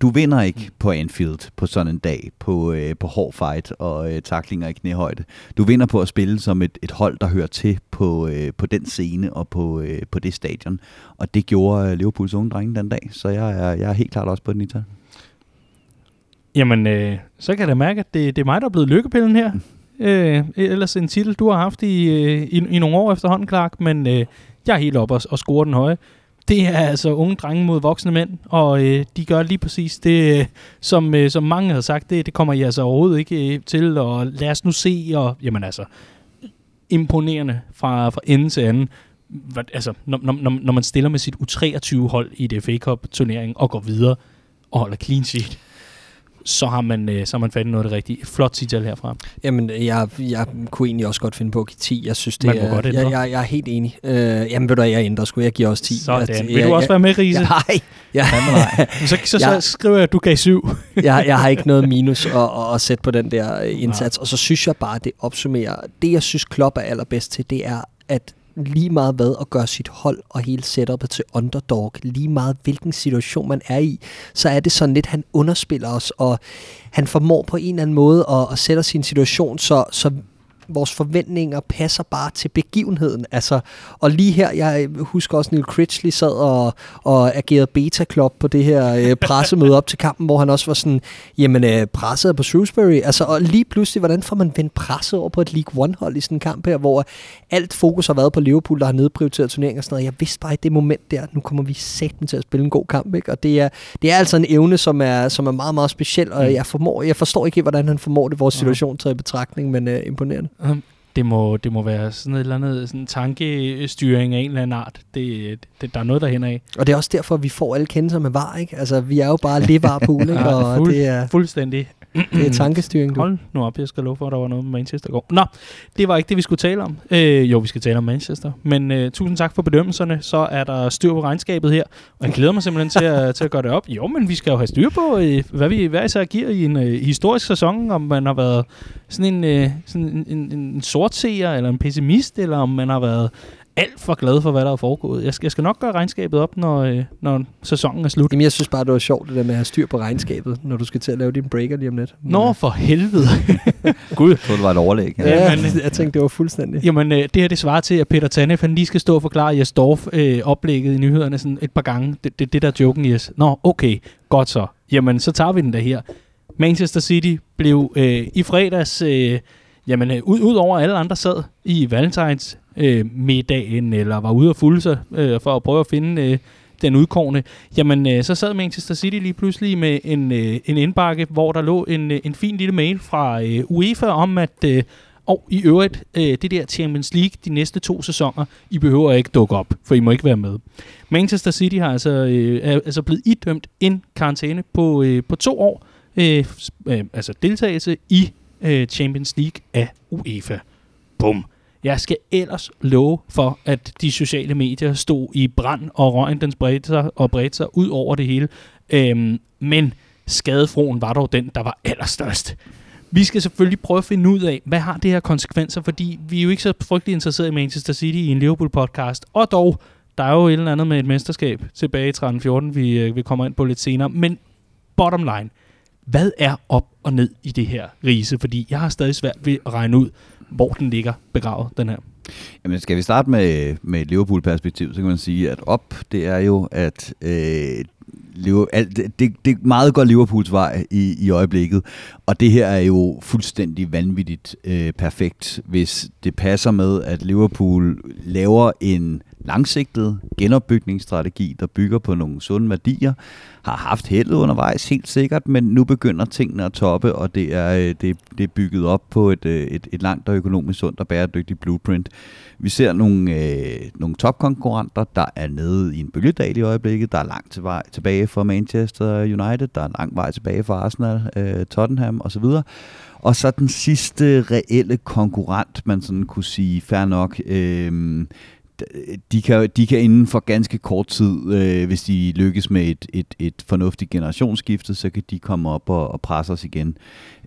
du vinder ikke på Anfield på sådan en dag, på, øh, på hård fight og øh, taklinger i knæhøjde. Du vinder på at spille som et, et hold, der hører til på, øh, på den scene og på, øh, på det stadion. Og det gjorde øh, Liverpools unge drenge den dag. Så jeg er, jeg er helt klart også på den i Jamen, øh, så kan jeg da mærke, at det, det er mig, der er blevet lykkepillen her. Øh, ellers en titel, du har haft i, øh, i, i nogle år efterhånden, Clark, men øh, jeg er helt op og, og score den høje. Det er altså unge drenge mod voksne mænd, og øh, de gør lige præcis det, øh, som, øh, som mange har sagt, det, det kommer I altså overhovedet ikke øh, til, og lad os nu se, og jamen altså, imponerende fra, fra ende til anden. Hvad- Altså, når, når, når man stiller med sit U23-hold i det FA Cup-turnering og går videre og holder clean sheet, så har man, øh, så har man fat i noget af det rigtige. Flot titel herfra. Jamen, jeg, jeg kunne egentlig også godt finde på at give 10. Jeg synes, det Man må er, godt ændre. jeg, jeg, jeg er helt enig. Øh, jamen, ved du jeg ændrer sgu. Jeg giver også 10. Sådan. Jeg, Vil du også være med, Riese? Nej, jeg, Så, så, så Ja. skriver jeg, at du gav syv. jeg, jeg har ikke noget minus at, at, at sætte på den der øh, indsats. Og så synes jeg bare, det opsummerer. Det, jeg synes, Klopp er allerbedst til, det er, at lige meget hvad at gøre sit hold og hele setupet til underdog, lige meget hvilken situation man er i, så er det sådan lidt, han underspiller os, og han formår på en eller anden måde at, at sætte sin situation, så, så vores forventninger passer bare til begivenheden. Altså, og lige her, jeg husker også, Neil Critchley sad og, og agerede beta-klop på det her øh, pressemøde op til kampen, hvor han også var sådan, jamen øh, presset er på Shrewsbury. Altså, og lige pludselig, hvordan får man vendt presset over på et League One-hold i sådan en kamp her, hvor alt fokus har været på Liverpool, der har nedprioriteret turneringen og sådan noget. Jeg vidste bare i det moment der, nu kommer vi satan til at spille en god kamp, ikke? Og det er, det er altså en evne, som er, som er meget, meget speciel, og Mm. jeg, formår, jeg forstår ikke, hvordan han formår det, vores situation taget i betragtning, men øh, imponerende. Um, Det må, det må være sådan et eller andet sådan tankestyring af en eller anden art. Det, det, der er noget derhen af. Og det er også derfor, vi får alle kendelser med var, ikke? Altså, vi er jo bare ikke? Ja, Og fuld- det er, Fuldstændig det er tankestyring, du. Hold nu op, jeg skal love for, at der var noget med Manchester i går. Nå, det var ikke det, vi skulle tale om. Øh, jo, vi skal tale om Manchester. Men øh, tusind tak for bedømmelserne. Så er der styr på regnskabet her. Og jeg glæder mig simpelthen til at, til at gøre det op. Jo, men vi skal jo have styr på, øh, hvad vi hver især giver i en øh, historisk sæson. Om man har været sådan en, øh, sådan en, en, en sortseer, eller en pessimist, eller om man har været alt for glad for, hvad der er foregået. Jeg skal, jeg skal nok gøre regnskabet op, når, øh, når sæsonen er slut. Jamen, jeg synes bare, det var sjovt, det der med at have styr på regnskabet, når du skal til at lave din breaker lige om lidt. Nå, for helvede. Gud. Jeg troede, det var et overlæg. Ja, Ja, men- jeg tænkte, det var fuldstændig. Jamen, øh, det her det svarer til, at Peter Tanef, han lige skal stå og forklare Jes Dorf øh, oplægget i nyhederne sådan et par gange. Det, det, det der er joken, Jes. Nå, okay, godt så. Jamen, så tager vi den der her. Manchester City blev øh, i fredags, øh, jamen, øh, ud, ud over alle andre sad i Valentines øh, middagen, eller var ude og fulde sig øh, for at prøve at finde øh, den udkårne, jamen øh, så sad Manchester City lige pludselig med en, øh, en indbakke, hvor der lå en, øh, en fin lille mail fra øh, UEFA om, at øh, og i øvrigt, øh, det der Champions League de næste to sæsoner, I behøver ikke dukke op, for I må ikke være med. Manchester City har altså, øh, er altså blevet idømt en karantæne på, øh, på to år, øh, øh, altså deltagelse i øh, Champions League af UEFA. Bum. Jeg skal ellers love for, at de sociale medier stod i brand, og røgen den spredte sig og bredte sig ud over det hele. Øhm, men skadefroen var dog den, der var allerstørst. Vi skal selvfølgelig prøve at finde ud af, hvad har det her konsekvenser, fordi vi er jo ikke så frygtelig interesseret i Manchester City i en Liverpool-podcast. Og dog, der er jo et eller andet med et mesterskab tilbage i 13-14, vi, øh, vi kommer ind på lidt senere. Men bottom line, hvad er op og ned i det her rise? Fordi jeg har stadig svært ved at regne ud, hvor den ligger begravet, den her. Jamen, skal vi starte med, med et Liverpool-perspektiv, så kan man sige, at op, det er jo, at øh, alt, det, det, det meget går Liverpools vej i, i øjeblikket, og det her er jo fuldstændig vanvittigt øh, perfekt, hvis det passer med, at Liverpool laver en langsigtet genopbygningsstrategi, der bygger på nogle sunde værdier, har haft heldet undervejs, helt sikkert, men nu begynder tingene at toppe, og det er, øh, det, det er bygget op på et, øh, et, et langt og økonomisk sundt og bæredygtigt blueprint. Vi ser nogle, øh, nogle topkonkurrenter, der er nede i en bølgedal i øjeblikket. Der er langt til vej, tilbage for Manchester United, der er lang vej tilbage for Arsenal, øh, Tottenham osv. Og så den sidste reelle konkurrent, man sådan kunne sige, fair nok, øh, de kan, de kan inden for ganske kort tid, øh, hvis de lykkes med et, et, et fornuftigt generationsskifte, så kan de komme op og, og presse os igen.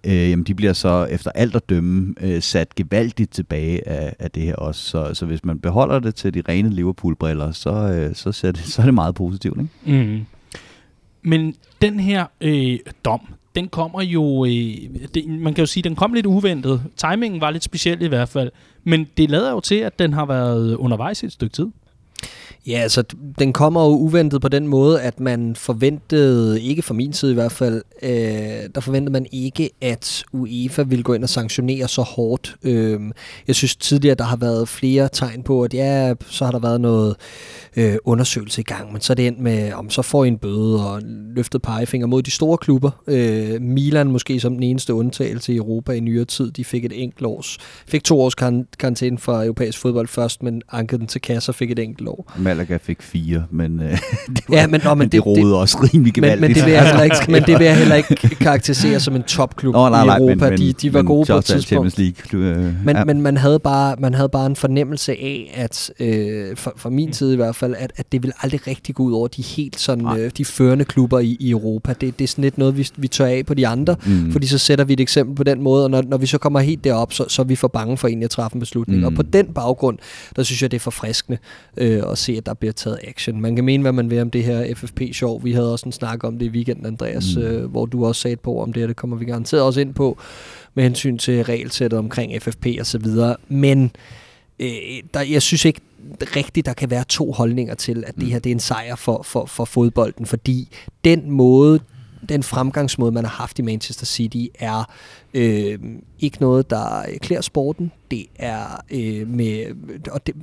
Øh, jamen, de bliver så efter alt at dømme øh, sat gevaldigt tilbage af, af det her også. Så, så hvis man beholder det til de rene Liverpool-briller, så, øh, så, ser det, så er det meget positivt. Ikke? Mm. Men den her øh, dom, den kommer jo, øh, det, man kan jo sige, den kom lidt uventet. Timingen var lidt speciel i hvert fald. Men det lader jo til, at den har været undervejs i et stykke tid. Ja, altså den kommer jo uventet på den måde, at man forventede, ikke fra min side i hvert fald, øh, der forventede man ikke, at UEFA ville gå ind og sanktionere så hårdt. Øh, jeg synes tidligere, der har været flere tegn på, at ja, så har der været noget øh, undersøgelse i gang, men så er det endt med, om så får I en bøde og løftet pegefinger mod de store klubber. Øh, Milan måske som den eneste undtagelse i Europa i nyere tid, de fik et enkelt års, fik to års karantæne fra europæisk fodbold først, men ankede den til kasser fik et enkelt år. Malaga fik fire, men, øh, det, var, ja, men, nå, men, men det, det roede også rimelig gevaldigt. Men, men, det vil jeg heller ikke, men det vil jeg heller ikke karakterisere som en topklub Nå, nej, nej, i Europa. Men, de, de var men, gode på et tidspunkt. League, øh, men, ja. men man, havde bare, man havde bare en fornemmelse af, at øh, fra, fra min side i hvert fald, at, at det ville aldrig rigtig gå ud over de helt sådan, øh, de førende klubber i, i Europa. Det, det er sådan lidt noget, vi, vi tør af på de andre, mm. fordi så sætter vi et eksempel på den måde, og når, når vi så kommer helt derop, så, så er vi for bange for egentlig at træffe en beslutning. Mm. Og på den baggrund, der synes jeg, det er forfriskende øh, at se, at der bliver taget action. Man kan mene, hvad man vil om det her FFP-sjov. Vi havde også en snak om det i weekenden, Andreas, mm. øh, hvor du også sagde på om det her. Det kommer vi garanteret også ind på med hensyn til regelsættet omkring FFP og så videre. Men øh, der, jeg synes ikke rigtigt, der kan være to holdninger til, at det her det er en sejr for, for, for fodbolden, fordi den måde, den fremgangsmåde, man har haft i Manchester City, er øh, ikke noget, der klæder sporten. Det er øh, med, og det,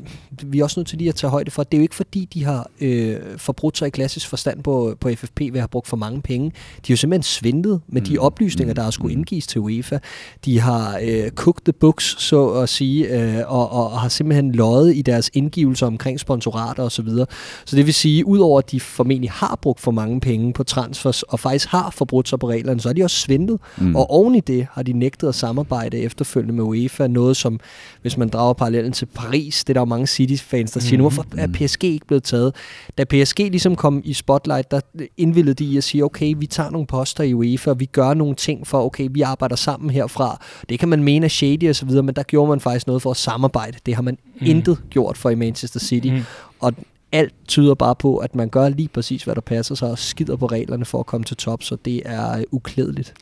vi er også nødt til lige at tage højde for, det er jo ikke fordi, de har øh, forbrudt sig i klassisk forstand på, på FFP ved at have brugt for mange penge. De har jo simpelthen svindlet med de oplysninger, der har skulle indgives til UEFA. De har øh, cooked the books, så at sige, øh, og, og, og har simpelthen løjet i deres indgivelser omkring sponsorater osv. Så, videre. så det vil sige, udover at de formentlig har brugt for mange penge på transfers, og faktisk har forbrudt sig på reglerne, så har de også svindlet. Mm. Og oven i det har de nægtet at samarbejde efterfølgende med UEFA, noget som, hvis man drager parallellen til Paris, det er der jo mange City-fans, der siger, mm. hvorfor er PSG ikke blevet taget? Da PSG ligesom kom i spotlight, der indvillede de i at sige, okay, vi tager nogle poster i UEFA, og vi gør nogle ting for, okay, vi arbejder sammen herfra. Det kan man mene er shady og så videre, men der gjorde man faktisk noget for at samarbejde. Det har man mm. intet gjort for i Manchester City. Mm. Og alt tyder bare på, at man gør lige præcis, hvad der passer sig, og skider på reglerne for at komme til top, så det er uklædeligt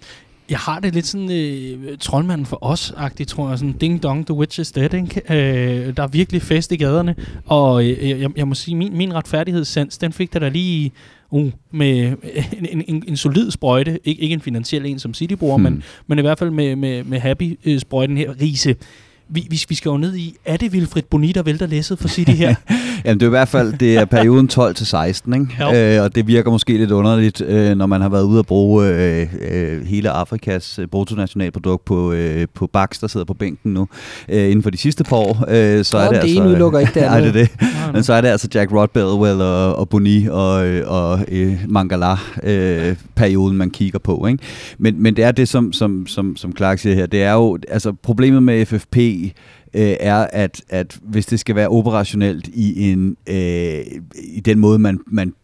jeg har det lidt sådan øh, troldmanden for os-agtigt, tror jeg. Sådan ding dong, the witch is dead, ikke? Øh, der er virkelig fest i gaderne. Og øh, jeg, jeg må sige, min, min retfærdighedssans, den fik der da lige uh, med en, en, en solid sprøjte. Ik- ikke en finansiel en som City bruger, hmm. men, men i hvert fald med, med, med Happy-sprøjten her. Riese vi, vi, vi skal jo ned i, er det Wilfred Boni, der vælter læsset for City her? Jamen det er i hvert fald, det er perioden 12 til 16, ikke? Øh, og det virker måske lidt underligt, øh, når man har været ude at bruge øh, øh, hele Afrikas øh, bruttonationalprodukt på, øh, på Bax, der sidder på bænken nu, øh, inden for de sidste par år. Øh, så Nå, er det, det altså, ene udelukker ikke det andet. Nej, det er det. Men så er det altså Jack Rod Bedwell og, og Boni og, og øh, Mangala øh, perioden, man kigger på, ikke? Men, men det er det, som, som, som, som Clark siger her, det er jo, altså problemet med FFP, øh, er, at, at hvis det skal være operationelt i en øh, i den måde, man, man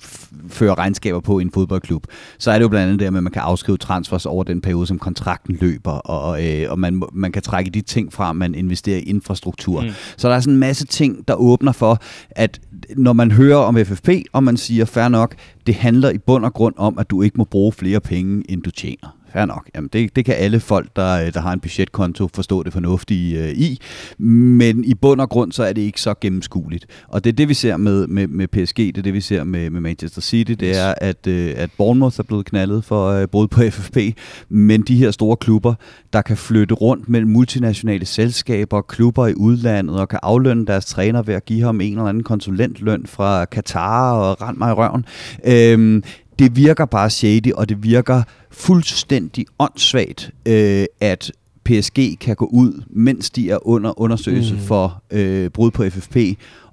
fører regnskaber på i en fodboldklub, så er det jo blandt andet det, at man kan afskrive transfers over den periode, som kontrakten løber, og, øh, og man, man kan trække de ting fra, man investerer i infrastruktur. Mm. Så der er sådan en masse ting, der åbner for, at når man hører om FFP, og man siger, fair nok, det handler i bund og grund om, at du ikke må bruge flere penge, end du tjener fair nok. Jamen, det, det kan alle folk, der, der har en budgetkonto, forstå det fornuftige øh, i. Men i bund og grund, så er det ikke så gennemskueligt. Og det er det, vi ser med, med, med PSG, det er det, vi ser med, med Manchester City, det er, at, øh, at Bournemouth er blevet knaldet for øh, brud på FFP, men de her store klubber, der kan flytte rundt mellem multinationale selskaber, klubber i udlandet, og kan aflønne deres træner ved at give ham en eller anden konsulentløn fra Katar og rend mig i røven. Øh, det virker bare shady, og det virker fuldstændig åndssvagt, øh, at PSG kan gå ud, mens de er under undersøgelse mm. for øh, brud på FFP,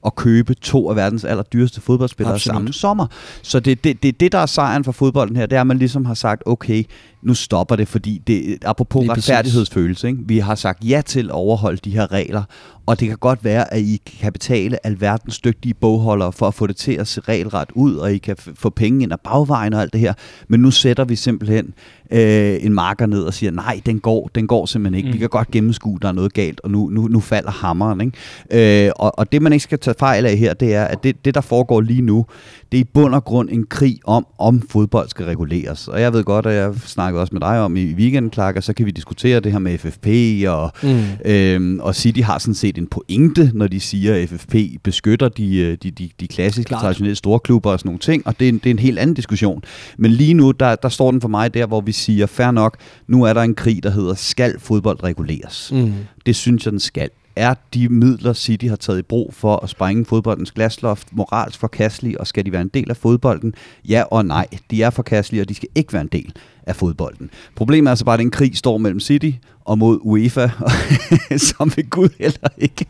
og købe to af verdens allerdyreste fodboldspillere Absolut. samme sommer. Så det, det, det, det, der er sejren for fodbolden her, det er, at man ligesom har sagt, okay, nu stopper det, fordi det, apropos retfærdighedsfølelse, ikke? vi har sagt ja til at overholde de her regler, og det kan godt være, at I kan betale alverdens dygtige bogholdere for at få det til at se regelret ud, og I kan få penge ind ad bagvejen og alt det her, men nu sætter vi simpelthen øh, en marker ned og siger, nej, den går, den går simpelthen ikke. Mm. Vi kan godt gennemskue, der er noget galt, og nu, nu, nu falder hammeren. Ikke? Øh, og, og det, man ikke skal tage fejl af her, det er, at det, det, der foregår lige nu, det er i bund og grund en krig om, om fodbold skal reguleres. Og jeg ved godt, at jeg snakkede også med dig om i weekenden, Clark, og så kan vi diskutere det her med FFP, og, mm. øhm, og City har sådan set en pointe, når de siger, at FFP beskytter de, øh, de, de, de klassiske, Klart. traditionelle store klubber og sådan nogle ting, og det er, en, det er en helt anden diskussion. Men lige nu, der, der står den for mig der, hvor vi siger, fair nok, nu er der en krig, der hedder, skal fodbold reguleres? Mm. Det synes jeg, den skal er de midler, City har taget i brug for at sprænge fodboldens glasloft moralsk forkastelige, og skal de være en del af fodbolden? Ja og nej. De er forkastelige, og de skal ikke være en del af fodbolden. Problemet er altså bare, at den krig står mellem City og mod UEFA, som ved Gud heller ikke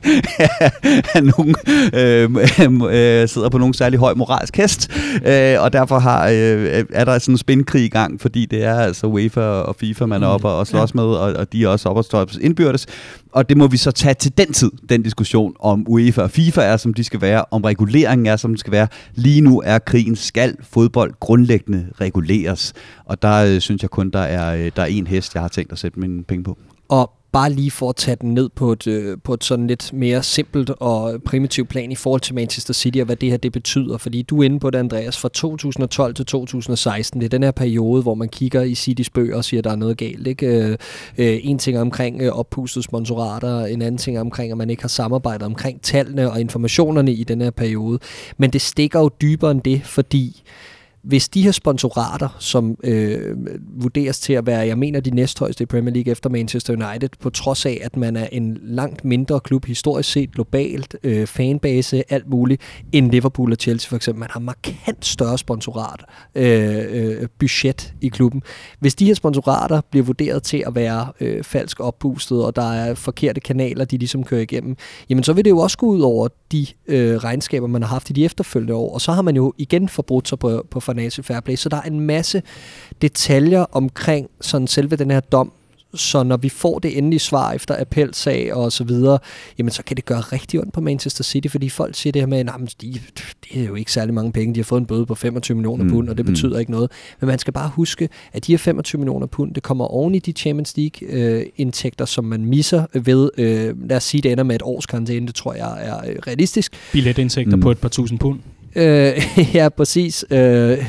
er nogen, øh, øh, sidder på nogen særlig høj moralsk hest, øh, og derfor har, øh, er der sådan en spændkrig i gang, fordi det er altså UEFA og FIFA, man er oppe og slås med, og, og de er også oppe og står indbyrdes, og det må vi så tage til den tid, den diskussion om UEFA og FIFA er, som de skal være, om reguleringen er, som den skal være. Lige nu er krigen, skal fodbold grundlæggende reguleres, og der øh, synes jeg kun, der er, øh, der er en hest, jeg har tænkt at sætte mine penge på. Og bare lige for at tage den ned på et, øh, på et sådan lidt mere simpelt og primitivt plan i forhold til Manchester City og hvad det her det betyder. Fordi du er inde på det, Andreas, fra 2012 til 2016. Det er den her periode, hvor man kigger i Citys bøger og siger, at der er noget galt. Ikke? Øh, øh en ting er omkring øh, sponsorater, en anden ting er omkring, at man ikke har samarbejdet omkring tallene og informationerne i den her periode. Men det stikker jo dybere end det, fordi hvis de her sponsorater, som øh, vurderes til at være, jeg mener, de næsthøjeste i Premier League efter Manchester United, på trods af, at man er en langt mindre klub historisk set, globalt, øh, fanbase, alt muligt, end Liverpool og Chelsea for eksempel. Man har markant større sponsorat øh, øh, budget i klubben. Hvis de her sponsorater bliver vurderet til at være øh, falsk oppustet, og der er forkerte kanaler, de ligesom kører igennem, jamen så vil det jo også gå ud over de øh, regnskaber, man har haft i de efterfølgende år, og så har man jo igen forbrudt sig på, på Financial Fair Play. Så der er en masse detaljer omkring sådan selve den her dom, så når vi får det endelige svar efter appelsag og så videre, jamen så kan det gøre rigtig ondt på Manchester City, fordi folk siger det her med, at de, det er jo ikke særlig mange penge, de har fået en bøde på 25 millioner mm, pund, og det mm. betyder ikke noget. Men man skal bare huske, at de her 25 millioner pund, det kommer oven i de Champions League-indtægter, øh, som man misser ved, øh, lad os sige, det ender med et års karantæne, det tror jeg er øh, realistisk. Billetindtægter mm. på et par tusind pund. Øh, ja, præcis. Øh,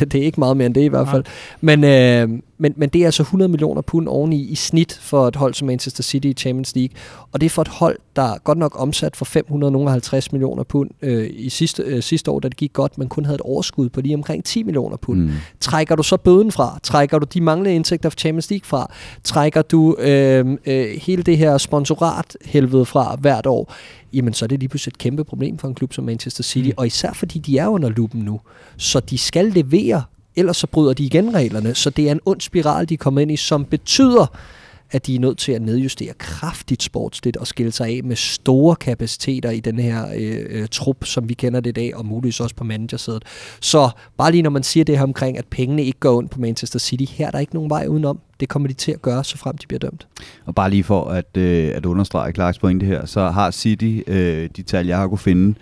det er ikke meget mere end det i hvert fald. Men, øh, men, men det er altså 100 millioner pund oveni i snit for et hold som Manchester City i Champions League. Og det er for et hold, der godt nok omsat for 550 millioner pund øh, i sidste, øh, sidste år, da det gik godt, men kun havde et overskud på lige omkring 10 millioner pund. Mm. Trækker du så bøden fra? Trækker du de manglende indtægter for Champions League fra? Trækker du øh, øh, hele det her sponsorat helvede fra hvert år? Jamen så er det lige pludselig et kæmpe problem for en klub som Manchester City, mm. og især fordi de er under lupen nu. Så de skal levere, ellers så bryder de igen reglerne. Så det er en ond spiral, de kommer ind i, som betyder, at de er nødt til at nedjustere kraftigt sportsligt og skille sig af med store kapaciteter i den her øh, øh, trup, som vi kender det i dag, og muligvis også på managersædet. Så bare lige når man siger det her omkring, at pengene ikke går ondt på Manchester City, her er der ikke nogen vej udenom. Det kommer de til at gøre, så frem de bliver dømt. Og bare lige for at, øh, at understrege Clarks pointe her, så har City, øh, de tal jeg har kunne finde,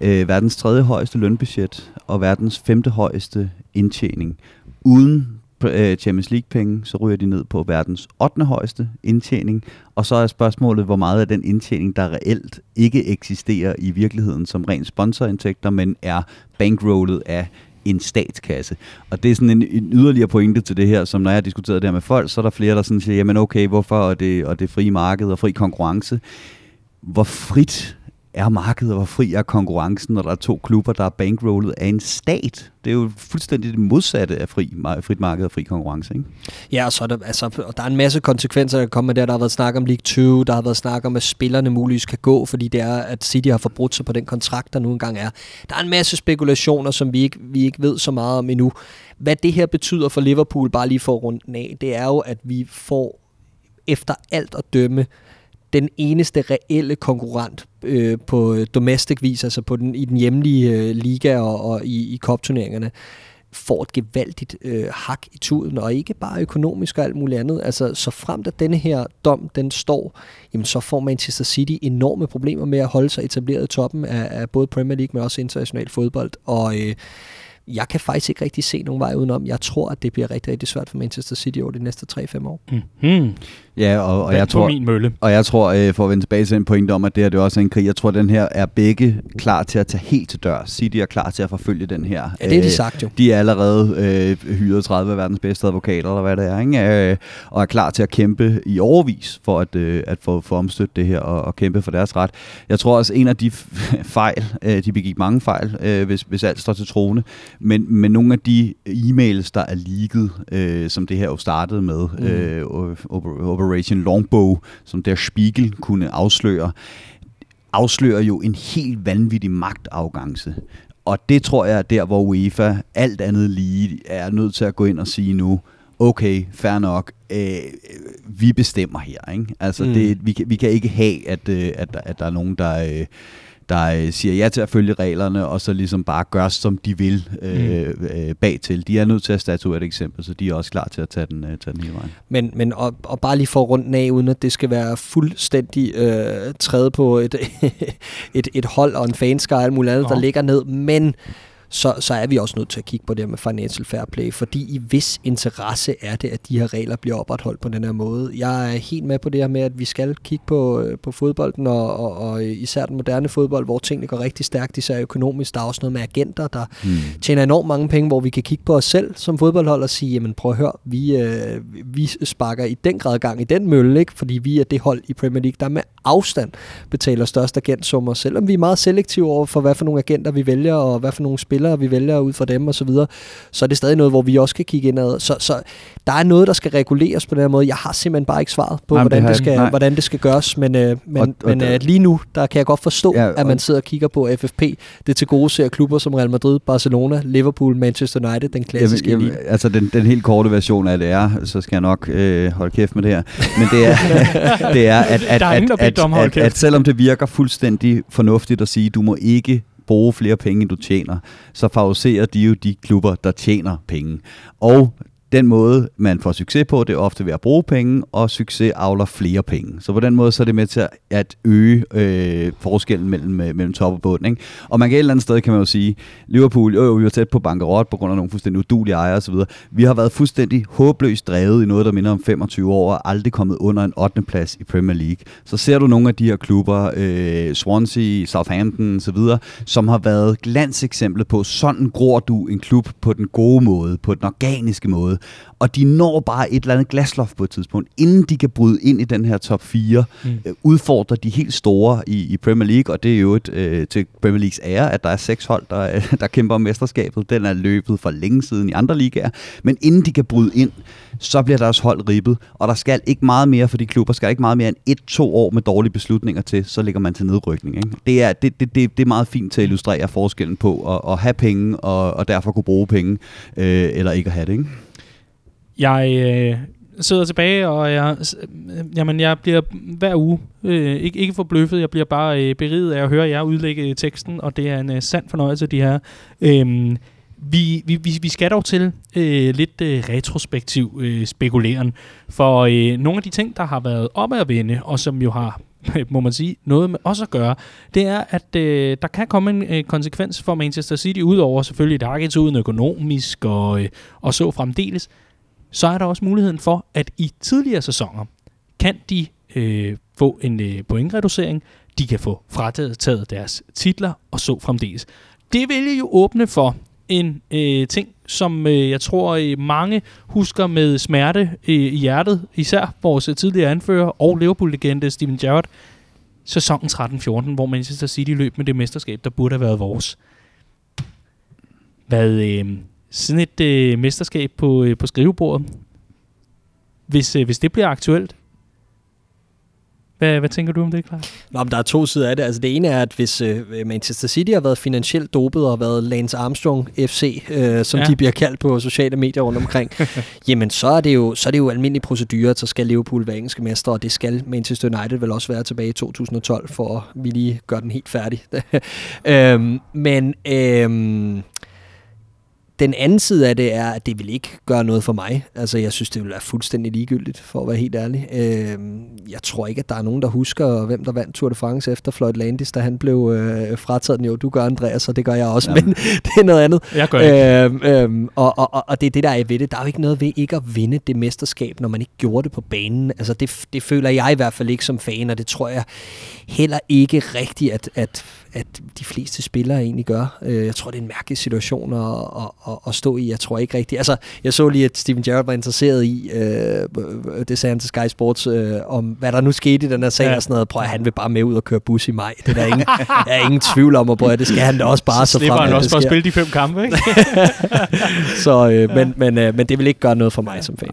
øh, verdens tredje højeste lønbudget og verdens femte højeste indtjening. Uden Øh, Champions League-penge, så ryger de ned på verdens 8. højeste indtjening. Og så er spørgsmålet, hvor meget af den indtjening, der reelt ikke eksisterer i virkeligheden som ren sponsorindtægter, men er bankrollet af en statskasse. Og det er sådan en, en yderligere pointe til det her, som når jeg har diskuteret det her med folk, så er der flere, der sådan siger, jamen okay, hvorfor og det, og det frie marked og fri konkurrence? Hvor frit er markedet, og hvor fri er konkurrencen, når der er to klubber, der er bankrollet af en stat? Det er jo fuldstændig det modsatte af fri, frit marked og fri konkurrence, ikke? Ja, og så er der, altså, og der er en masse konsekvenser, der kommer med der. Der har været snak om League 2, der har været snak om, at spillerne muligvis kan gå, fordi det er, at City har forbrudt sig på den kontrakt, der nu engang er. Der er en masse spekulationer, som vi ikke, vi ikke ved så meget om endnu. Hvad det her betyder for Liverpool, bare lige for rundt af, det er jo, at vi får efter alt at dømme den eneste reelle konkurrent øh, på domestic vis, altså på den, i den hjemlige øh, liga og, og i, i kopturneringerne, får et gevaldigt øh, hak i tuden, og ikke bare økonomisk og alt muligt andet. Altså, så frem at denne her dom, den står, jamen, så får Manchester City enorme problemer med at holde sig etableret i toppen af, af både Premier League, men også international fodbold. Og øh, jeg kan faktisk ikke rigtig se nogen vej udenom. Jeg tror, at det bliver rigtig, rigtig svært for Manchester City over de næste 3-5 år. Mm-hmm. Ja, og, og jeg tror, min mølle. og jeg tror, øh, for at vende tilbage til en pointe om, at det her det er også en krig, jeg tror, at den her er begge klar til at tage helt til dør. City er klar til at forfølge den her. Ja, det er de sagt jo. De er allerede øh, hyret 30 af verdens bedste advokater, eller hvad det er, ikke? Øh, og er klar til at kæmpe i overvis for at, øh, at få, få omstødt det her og, og kæmpe for deres ret. Jeg tror også, en af de fejl, øh, de begik mange fejl, øh, hvis, hvis alt står til trone, men, men nogle af de e-mails, der er leaget, øh, som det her jo startede med, mm. øh, Operation Longbow, som der Spiegel kunne afsløre, afslører jo en helt vanvittig magtafgangse. Og det tror jeg er der, hvor UEFA alt andet lige er nødt til at gå ind og sige nu, okay, fair nok, øh, vi bestemmer her. Ikke? Altså, mm. det, vi, kan, vi kan ikke have, at, øh, at, at der er nogen, der... Øh, der øh, siger ja til at følge reglerne, og så ligesom bare gør, som de vil øh, mm. øh, bag til. De er nødt til at statuere et eksempel, så de er også klar til at tage den, øh, tage den hele vejen. Men, men og, og bare lige for rundt af, uden at det skal være fuldstændig øh, træde på et, et, et hold og en fanskare og alt muligt andet, der ligger ned, men så, så er vi også nødt til at kigge på det med financial fair play, fordi i vis interesse er det, at de her regler bliver opretholdt på den her måde. Jeg er helt med på det her med, at vi skal kigge på, øh, på fodbolden, og, og, og især den moderne fodbold, hvor tingene går rigtig stærkt, især økonomisk. Der er også noget med agenter, der hmm. tjener enormt mange penge, hvor vi kan kigge på os selv som fodboldhold og sige, jamen prøv at høre, vi, øh, vi sparker i den grad gang i den mølle, ikke? fordi vi er det hold i Premier League, der med afstand betaler størst agentsummer, selvom vi er meget selektive over for, hvad for nogle agenter vi vælger, og hvad for nogle spillere vi vælger ud fra dem osv., så, så er det stadig noget, hvor vi også kan kigge indad. Så, så der er noget, der skal reguleres på den her måde. Jeg har simpelthen bare ikke svaret på, nej, hvordan, det, det skal, hvordan det skal gøres, men, øh, men, og, og men øh, lige nu, der kan jeg godt forstå, ja, at man sidder og kigger på FFP. Det til gode ser klubber som Real Madrid, Barcelona, Liverpool, Manchester United, den klassiske jamen, jamen, Altså den, den helt korte version af det er, så skal jeg nok øh, holde kæft med det her, men det er, det er at, at, at, at, at, at, at selvom det virker fuldstændig fornuftigt at sige, du må ikke bruge flere penge, end du tjener, så favoriserer de jo de klubber, der tjener penge. Og den måde, man får succes på, det er ofte ved at bruge penge, og succes avler flere penge. Så på den måde, så er det med til at øge øh, forskellen mellem, øh, mellem top og bund. Ikke? Og man kan et eller andet sted, kan man jo sige, Liverpool, jo, jo vi var tæt på bankerot på grund af nogle fuldstændig udulige ejere osv. Vi har været fuldstændig håbløst drevet i noget, der minder om 25 år, og aldrig kommet under en 8. plads i Premier League. Så ser du nogle af de her klubber, øh, Swansea, Southampton osv., som har været glanseksempler på, sådan gror du en klub på den gode måde, på den organiske måde, og de når bare et eller andet glasloft på et tidspunkt, inden de kan bryde ind i den her top 4, mm. øh, udfordrer de helt store i, i Premier League, og det er jo et, øh, til Premier Leagues ære, at der er seks hold, der, der kæmper om mesterskabet. Den er løbet for længe siden i andre ligaer, men inden de kan bryde ind, så bliver deres hold ribbet, og der skal ikke meget mere for de klubber, skal ikke meget mere end et-to år med dårlige beslutninger til, så ligger man til nedrykning. Ikke? Det, er, det, det, det, det er meget fint til at illustrere forskellen på at, at have penge, og, og derfor kunne bruge penge, øh, eller ikke at have det. Ikke? Jeg øh, sidder tilbage, og jeg, øh, jamen, jeg bliver hver uge øh, ikke, ikke forbløffet, jeg bliver bare øh, beriget af at høre jer udlægge øh, teksten, og det er en øh, sand fornøjelse, de her. Øh, vi, vi, vi vi skal dog til øh, lidt øh, retrospektiv øh, spekuleren, for øh, nogle af de ting, der har været op at vende, og som jo har må man sige, noget med os at gøre, det er, at øh, der kan komme en øh, konsekvens for Manchester City, udover selvfølgelig, det har uden økonomisk og, øh, og så fremdeles, så er der også muligheden for, at i tidligere sæsoner kan de øh, få en øh, pointreducering, de kan få frataget deres titler og så fremdeles. Det vil jo åbne for en øh, ting, som øh, jeg tror øh, mange husker med smerte øh, i hjertet, især vores tidligere anfører og Liverpool-legende Steven Gerrard, sæsonen 13-14, hvor Manchester City løb med det mesterskab, der burde have været vores. Hvad, øh, sådan et øh, mesterskab på, øh, på skrivebordet, hvis, øh, hvis det bliver aktuelt, hvad, hvad tænker du om det, Clark? Nå, men der er to sider af det. Altså det ene er, at hvis øh, Manchester City har været finansielt dopet og har været Lance Armstrong FC, øh, som ja. de bliver kaldt på sociale medier rundt omkring, jamen så er, det jo, så er det jo almindelig procedure, så skal Liverpool være engelske mestre, og det skal Manchester United vel også være tilbage i 2012, for at vi lige gør den helt færdig. øhm, men øhm, den anden side af det er, at det vil ikke gøre noget for mig. Altså, jeg synes, det vil være fuldstændig ligegyldigt, for at være helt ærlig. Øh, jeg tror ikke, at der er nogen, der husker, hvem der vandt Tour de France efter Floyd Landis, da han blev øh, frataget. Jo, du gør, Andreas, og det gør jeg også, Jamen. men det er noget andet. Jeg gør ikke. Øh, øh, og, og, og det er det, der er ved det. Der er jo ikke noget ved ikke at vinde det mesterskab, når man ikke gjorde det på banen. Altså, det, det føler jeg i hvert fald ikke som fan, og det tror jeg heller ikke rigtigt, at, at at de fleste spillere egentlig gør. Øh, jeg tror, det er en mærkelig situation at, at, at, at stå i. Jeg tror ikke rigtigt. Altså, jeg så lige, at Steven Gerrard var interesseret i, øh, det sagde han til Sky Sports, øh, om hvad der nu skete i den her sag ja. og sådan noget. Prøv at han vil bare med ud og køre bus i maj. Det er der ingen, der er ingen tvivl om, og prøv, det skal han da også bare så, så frem. han også for at spille de fem kampe, ikke? så, øh, men, men, øh, men det vil ikke gøre noget for mig som fan.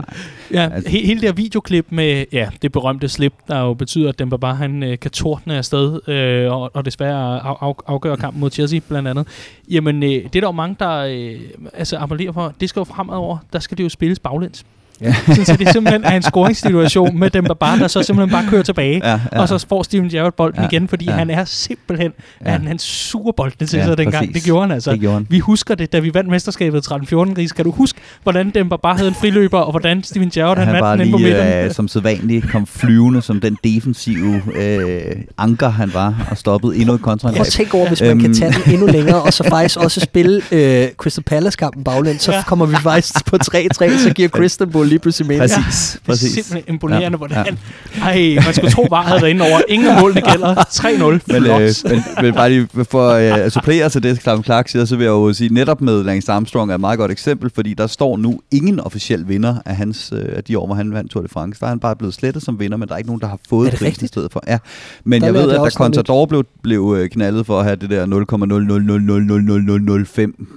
Ja, altså. he- hele det her videoklip med ja, det berømte slip, der jo betyder, at Demba bare han øh, kan tordne afsted, øh, og, og desværre af, af, afgøre kampen mod Chelsea blandt andet. Jamen, øh, det er der jo mange, der øh, altså appellerer for. Det skal jo fremover, der skal det jo spilles baglæns. Ja. så det simpelthen er en scoringssituation med dem, der bare, der så simpelthen bare kører tilbage, ja, ja. og så får Steven Gerrard bolden ja, igen, fordi ja. han er simpelthen, ja. han, han suger bolden til ja, sig dengang. Præcis. Det gjorde han altså. Det gjorde han. Vi husker det, da vi vandt mesterskabet 13-14 Gris. Kan du huske, hvordan dem bare havde en friløber, og hvordan Steven Gerrard ja, han, han vandt den på midten? Øh, som sædvanligt kom flyvende som den defensive øh, anker, han var, og stoppede endnu et kontraangreb. Prøv at tænke over, hvis man kan øhm. tage den endnu længere, og så faktisk også spille øh, Crystal Palace-kampen baglæns, så ja. kommer vi faktisk på 3-3, så giver Crystal Lige pludselig mening. Præcis, ja, præcis. Det er simpelthen imponerende, ja, hvordan... Ja. Ej, man skulle tro, bare havde været inde over. Ingen af målene gælder. 3-0. Men, øh, men, men bare lige for øh, at supplere til det, Clark Clark siger, så vil jeg jo sige, netop med Lance Armstrong er et meget godt eksempel, fordi der står nu ingen officiel vinder af, hans, øh, af de år, hvor han vandt Tour de France. Der er han bare blevet slettet som vinder, men der er ikke nogen, der har fået prisen i stedet for. Ja. Men der jeg ved, at da Contador blev, blev øh, knaldet for at have det der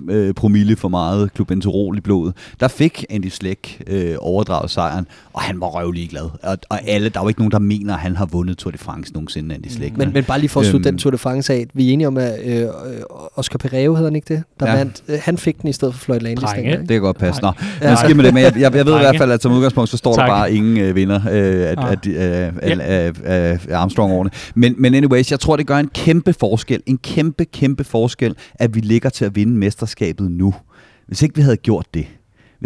0,0000005 øh, promille for meget klubenterol i blodet, der fik Andy Slæk øh, overdraget sejren, og han var røvlig glad. Og, og alle, der er jo ikke nogen, der mener, at han har vundet Tour de France nogensinde, Andy Slæk. Mm. Men, men bare lige for at slutte øhm, den Tour de France af, vi er enige om, at øh, Oscar Pereiro hedder han ikke det? Der ja. vandt, øh, han fik den i stedet for Floyd Landis. Drenge. Det kan godt passe. Nå, ja. jeg skal med det, men jeg, jeg, jeg ved i hvert fald, at som udgangspunkt, så står tak. der bare ingen øh, vinder øh, af, ah. af, af, af, af, af, af Armstrong-årene. Men, men anyways, jeg tror, det gør en kæmpe forskel, en kæmpe, kæmpe forskel, at vi ligger til at vinde mesterskabet nu. Hvis ikke vi havde gjort det,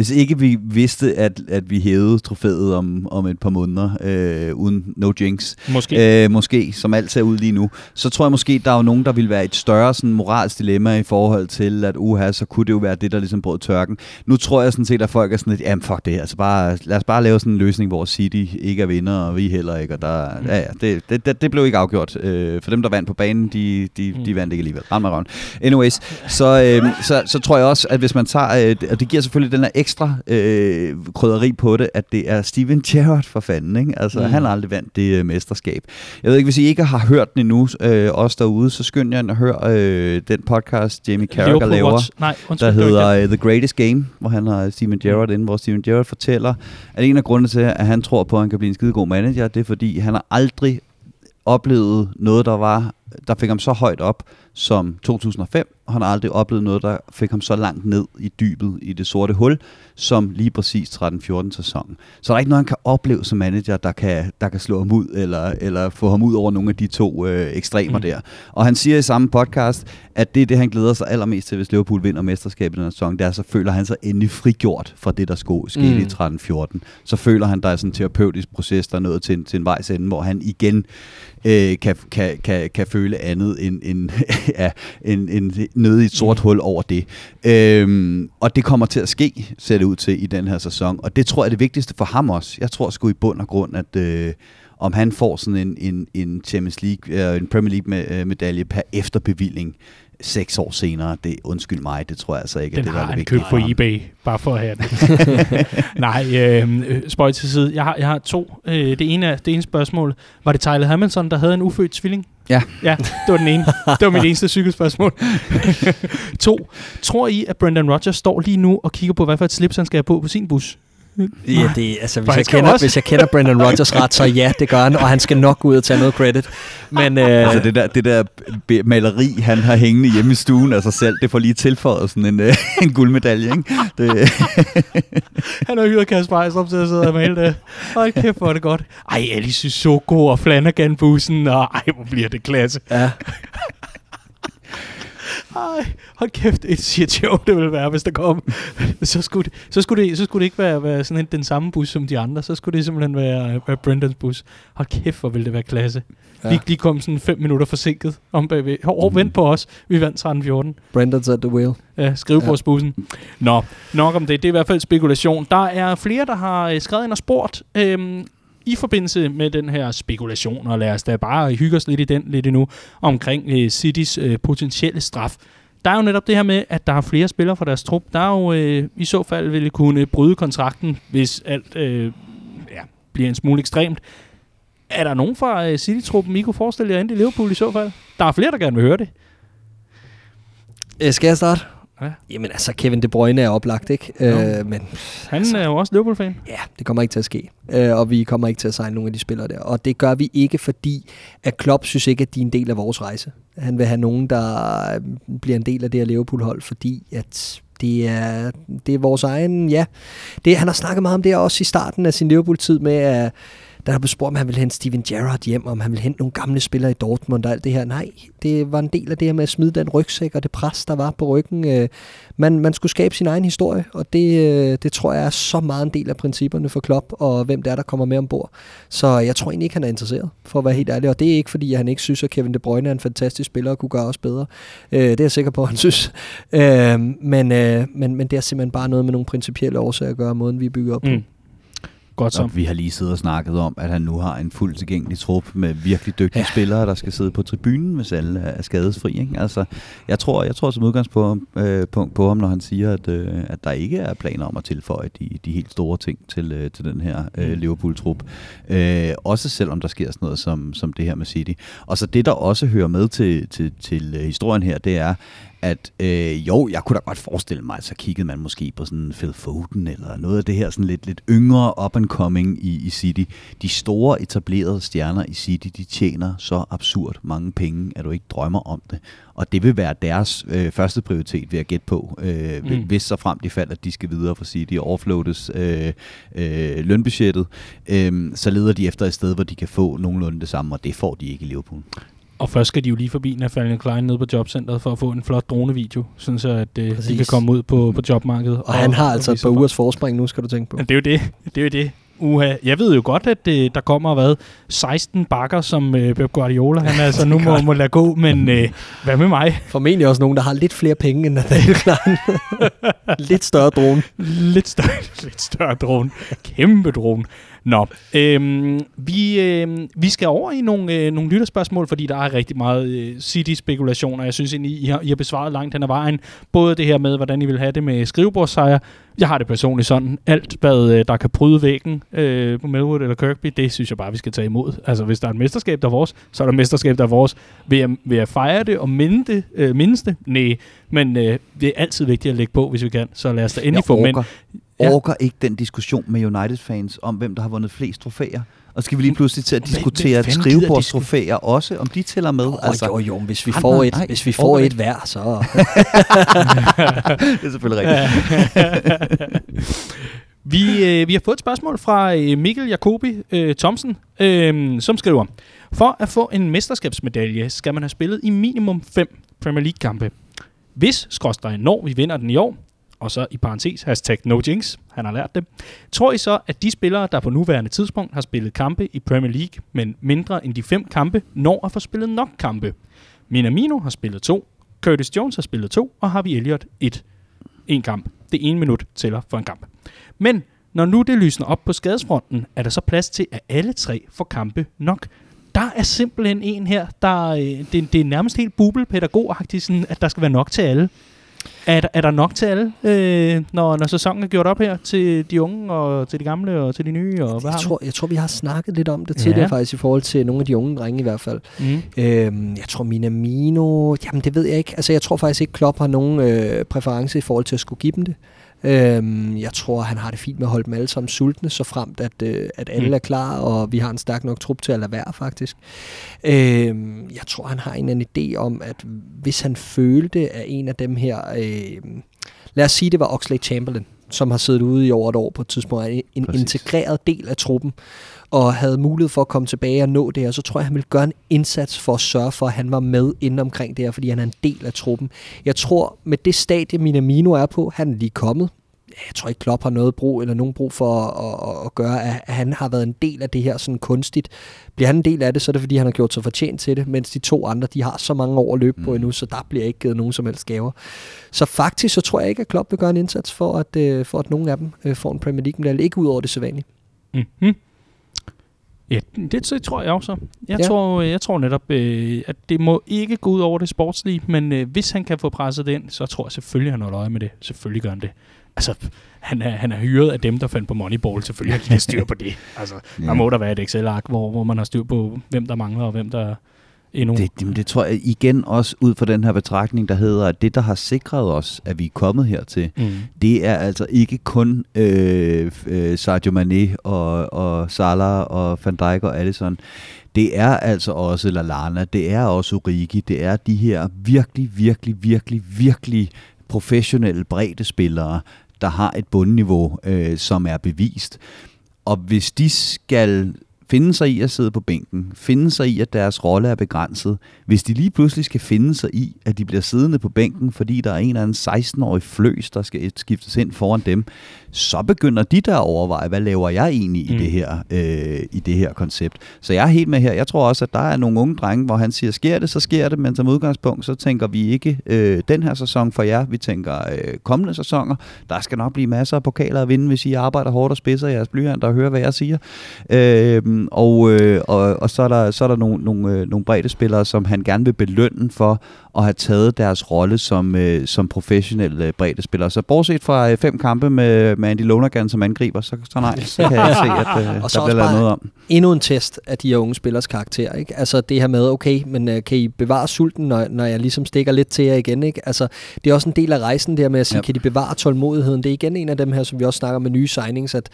hvis ikke vi vidste, at, at vi hævede trofæet om, om et par måneder, øh, uden no jinx, måske. Øh, måske, som alt ser ud lige nu, så tror jeg måske, der er jo nogen, der vil være et større sådan, moralsk dilemma i forhold til, at uha, så kunne det jo være det, der ligesom brød tørken. Nu tror jeg sådan set, at folk er sådan lidt, jamen fuck det, altså bare, lad os bare lave sådan en løsning, hvor City ikke er vinder, og vi heller ikke, og der, mm. ja, ja, det, det, det, det, blev ikke afgjort. Øh, for dem, der vandt på banen, de, de, mm. de vandt ikke alligevel. Ram røven. Anyways, så, øh, så, så tror jeg også, at hvis man tager, øh, og det giver selvfølgelig den her ekstra øh, krydderi på det, at det er Steven Gerrard for fanden. Ikke? Altså, mm. han har aldrig vandt det øh, mesterskab. Jeg ved ikke, hvis I ikke har hørt den endnu, øh, os derude, så skynd jer at høre øh, den podcast, Jamie Carragher laver, Nej, undskyld, der hedder uh, The Greatest Game, hvor han har Steven Gerrard inde, hvor Steven Gerrard fortæller, at en af grundene til, at han tror på, at han kan blive en skidegod manager, det er, fordi han har aldrig oplevet noget, der var der fik ham så højt op som 2005, og han har aldrig oplevet noget, der fik ham så langt ned i dybet i det sorte hul, som lige præcis 13-14 sæsonen. Så der er ikke noget, han kan opleve som manager, der kan, der kan slå ham ud, eller, eller få ham ud over nogle af de to øh, ekstremer mm. der. Og han siger i samme podcast, at det er det, han glæder sig allermest til, hvis Liverpool vinder mesterskabet i den sæson, det er, så føler han sig endelig frigjort fra det, der skulle ske mm. i 13-14. Så føler han, der er sådan en terapeutisk proces, der er nået til, til en vejs ende, hvor han igen øh, kan, kan, kan, kan føle andet end, end, end nede i et sort mm. hul over det. Øhm, og det kommer til at ske, ser det ud til, i den her sæson. Og det tror jeg er det vigtigste for ham også. Jeg tror sgu i bund og grund, at... Øh, om han får sådan en, en, en Champions League, øh, en Premier League med, øh, medalje per efterbevilling, seks år senere, det undskyld mig, det tror jeg altså ikke, Den er det, har er det han vigtige købt på for ham. eBay, bare for at have den. Nej, øh, spøj til side. Jeg har, jeg har to. Øh, det, ene er, det ene spørgsmål. Var det Tyler Hamilton, der havde en ufødt tvilling? Ja. Ja, det var den ene. Det var mit eneste cykelspørgsmål. to. Tror I, at Brendan Rodgers står lige nu og kigger på, hvad for et slips han skal have på på sin bus? Ja, det, altså, hvis, jeg kender, hvis jeg kender Brendan Rodgers ret, så ja, det gør han, og han skal nok ud og tage noget credit. Men øh, Altså det der, det der maleri, han har hængende hjemme i stuen af sig selv, det får lige tilføjet sådan en, øh, en guldmedalje, ikke? Det, Han har hyret Kasper Ejstrup til at sidde og male det. Hold kæft, hvor er det godt. Ej, Alice Sissoko og Flanagan-bussen, og ej, hvor bliver det klasse. ja, Ej, hold kæft, et shit show det ville være, hvis der kom. så, skulle det, så, skulle det, så skulle det ikke være, være sådan en, den samme bus som de andre. Så skulle det simpelthen være, være Brendans bus. Hold kæft, hvor ville det være klasse. Ja. De, de kom sådan fem minutter forsinket om bagved. Hov, vent på os. Vi vandt 13-14. Brendan's at the wheel. Ja, skrivebordsbussen. Ja. Nå, nok om det. Det er i hvert fald spekulation. Der er flere, der har øh, skrevet ind og spurgt øhm, i forbindelse med den her spekulation, og lad os da bare hygge os lidt i den lidt endnu, omkring øh, Citys øh, potentielle straf. Der er jo netop det her med, at der er flere spillere fra deres trup. Der er jo øh, i så fald ville kunne bryde kontrakten, hvis alt øh, ja, bliver en smule ekstremt. Er der nogen fra øh, City-truppen, I kunne forestille jer ind i Liverpool i så fald? Der er flere, der gerne vil høre det. Øh, skal jeg starte? Ja. Jamen altså, Kevin De Bruyne er oplagt, ikke? Øh, men Han er jo også Liverpool-fan. ja, det kommer ikke til at ske. Øh, og vi kommer ikke til at signe nogle af de spillere der. Og det gør vi ikke, fordi at Klopp synes ikke, at de er en del af vores rejse. Han vil have nogen, der øh, bliver en del af det her Liverpool-hold, fordi at det er, det er vores egen, ja. Det, han har snakket meget om det også i starten af sin Liverpool-tid med, at der blev spurgt, om han ville hente Steven Gerrard hjem, om han ville hente nogle gamle spillere i Dortmund og alt det her. Nej, det var en del af det her med at smide den rygsæk og det pres, der var på ryggen. Øh, man, man skulle skabe sin egen historie, og det, øh, det tror jeg er så meget en del af principperne for Klopp, og hvem det er, der kommer med ombord. Så jeg tror egentlig ikke, han er interesseret, for at være helt ærlig. Og det er ikke, fordi han ikke synes, at Kevin De Bruyne er en fantastisk spiller og kunne gøre os bedre. Øh, det er jeg sikker på, at han synes. Men, men, men det er simpelthen bare noget med nogle principielle årsager at gøre, måden vi bygger op på. Mm. Godt så. Og vi har lige siddet og snakket om, at han nu har en fuldt tilgængelig trup med virkelig dygtige Ja. spillere, der skal sidde på tribunen, hvis alle er skadesfri. Ikke? Altså, jeg tror, jeg tror som udgangspunkt øh, punkt på ham, når han siger, at, øh, at der ikke er planer om at tilføje de, de helt store ting til, øh, til den her øh, Mm. Liverpool-trup. Øh, også selvom der sker sådan noget som, som det her med City. Og så det, der også hører med til, til, til historien her, det er, at øh, jo, jeg kunne da godt forestille mig, at så kiggede man måske på sådan Phil Foden eller noget af det her sådan lidt, lidt yngre up and coming i, i City. De store etablerede stjerner i City, de tjener så absurd mange penge, at du ikke drømmer om det. Og det vil være deres øh, første prioritet, vil jeg gætte på, øh, Mm. hvis så frem de falder, at de skal videre fra City og overfloades øh, øh, lønbudgettet, øh, så leder de efter et sted, hvor de kan få nogenlunde det samme, og det får de ikke i Liverpool. Og først skal de jo lige forbi Nathaniel Klein nede på jobcentret for at få en flot dronevideo, sådan så at øh, de Præcis. kan komme ud på, på jobmarkedet. Og han har altså et par ugers forspring nu, skal du tænke på. Men det er jo det. Det er jo det. Uha. Jeg ved jo godt, at øh, der kommer hvad, 16 bakker som øh, Pep Guardiola. Han altså nu må, må lade gå, men øh, hvad med mig? Formentlig også nogen, der har lidt flere penge end Nathaniel Klein. lidt større drone. Lidt større, lidt større drone. Kæmpe drone. Nå, øhm, vi, øhm, vi skal over i nogle, øh, nogle lytterspørgsmål, fordi der er rigtig meget øh, City-spekulationer. Jeg synes egentlig, I har, I har besvaret langt hen ad vejen. Både det her med, hvordan I vil have det med skrivebordssejr. Jeg har det personligt sådan. Alt, hvad øh, der kan bryde væggen øh, på Melwood eller Kirkby, det synes jeg bare, vi skal tage imod. Altså, hvis der er et mesterskab, der er vores, så er der et mesterskab, der er vores. Vil jeg, vil jeg fejre det og minde det, øh, mindes det? Nej, men øh, det er altid vigtigt at lægge på, hvis vi kan. Så lad os da endelig Jeg få orker, Ja. orker ikke den diskussion med United-fans om, hvem der har vundet flest trofæer. Og skal vi lige pludselig til at diskutere skrivebordstrofæer også, om de tæller med? Oh, altså, jo, jo, men hvis vi får nej, et, nej, hvis vi får et hver, så... det er selvfølgelig rigtigt. vi, øh, vi har fået et spørgsmål fra øh, Mikkel Jacobi øh, Thomsen, øh, som skriver, For at få en mesterskabsmedalje, skal man have spillet i minimum 5 Premier League-kampe. Hvis, skråstrej, når vi vinder den i år, og så i parentes, hashtag no jinx, han har lært det, tror I så, at de spillere, der på nuværende tidspunkt har spillet kampe i Premier League, men mindre end de fem kampe, når at få spillet nok kampe? Minamino har spillet to, Curtis Jones har spillet to, og Harvey Elliott et. En kamp. Det ene minut tæller for en kamp. Men når nu det lysner op på skadesfronten, er der så plads til, at alle tre får kampe nok? der er simpelthen en her, der øh, det, det er nærmest helt bubelpædagogagtigt, sådan, at der skal være nok til alle. Er, der- er der nok til alle, øh, når, når sæsonen er gjort op her, til de unge og til de gamle og til de nye? Og hvad Jeg tror, jeg tror, vi har snakket lidt om det Ja. tidligere faktisk, i forhold til nogle af de unge drenge i hvert fald. Mm. Øhm, jeg tror Minamino, jamen det ved jeg ikke. Altså jeg tror faktisk ikke, Klopp har nogen øh, præference i forhold til at skulle give dem det. Øhm, jeg tror, han har det fint med at holde dem alle sammen sultne, så fremt at, øh, at alle Mm. er klar, og vi har en stærk nok trup til at lade være faktisk. Øhm, jeg tror, han har en eller anden idé om, at hvis han følte, at en af dem her, øh, lad os sige, det var Oxley Chamberlain, som har siddet ude i over et år på et tidspunkt, er en, Præcis. integreret del af truppen, og havde mulighed for at komme tilbage og nå det her, så tror jeg, han ville gøre en indsats for at sørge for, at han var med inden omkring det her, fordi han er en del af truppen. Jeg tror, med det stadie, Minamino er på, han er lige kommet. Jeg tror ikke, Klopp har noget brug, eller nogen brug for at, at, at gøre, at han har været en del af det her sådan kunstigt. Bliver han en del af det, så er det, fordi han har gjort sig fortjent til det, mens de to andre, de har så mange år at løbe på Mm. endnu, så der bliver ikke givet nogen som helst gaver. Så faktisk, så tror jeg ikke, at Klopp vil gøre en indsats for, at, øh, for at nogen af dem øh, får en Premier League-medalje. Ikke ud over det sædvanlige. Mm-hmm. Ja, det, det tror jeg også. Jeg, Ja. ja. tror, jeg tror netop, øh, at det må ikke gå ud over det sportslige, men øh, hvis han kan få presset det ind, så tror jeg selvfølgelig, han holder øje med det. Selvfølgelig gør han det. Altså, han er, han er hyret af dem, der fandt på Moneyball. Selvfølgelig har de styr på det. Altså, Ja. der må der være et Excel-ark, hvor, hvor man har styr på, hvem der mangler, og hvem der endnu... Det, det, det tror jeg igen også ud fra den her betragtning, der hedder, at det, der har sikret os, at vi er kommet hertil, Mm. det er altså ikke kun øh, øh, Sadio Mane og, og Salah og Van Dijk og Alisson. Det er altså også Lallana, det er også Origi, det er de her virkelig, virkelig, virkelig, virkelig professionelle breddespillere, der har et bundniveau, øh, som er bevist. Og hvis de skal finde sig i at sidde på bænken, finde sig i, at deres rolle er begrænset, hvis de lige pludselig skal finde sig i, at de bliver siddende på bænken, fordi der er en eller anden 16-årig fløs, der skal skiftes ind foran dem, så begynder de der at overveje, hvad laver jeg egentlig i, Mm. det her, øh, i det her koncept. Så jeg er helt med her. Jeg tror også, at der er nogle unge drenge, hvor han siger, sker det, så sker det, men som udgangspunkt, så tænker vi ikke øh, den her sæson for jer. Vi tænker øh, kommende sæsoner. Der skal nok blive masser af pokaler at vinde, hvis I arbejder hårdt og spidser jeres blyanter og hører, hvad jeg siger. Øh, og, øh, og, og så er der, så er der nogle, nogle, øh, nogle brede spillere, som han gerne vil belønne for at have taget deres rolle som, øh, som professionelle øh, brede spillere. Så bortset fra øh, fem kampe med, med Andy Lonergan som angriber, så, så nej, så kan jeg se, at øh, Og der bliver lavet noget om. endnu en test af de her unge spillers karakter. Ikke? Altså det her med, okay, men uh, kan I bevare sulten, når, når jeg ligesom stikker lidt til jer igen? Ikke? Altså, det er også en del af rejsen der med at sige, ja. kan de bevare tålmodigheden? Det er igen en af dem her, som vi også snakker med nye signings, at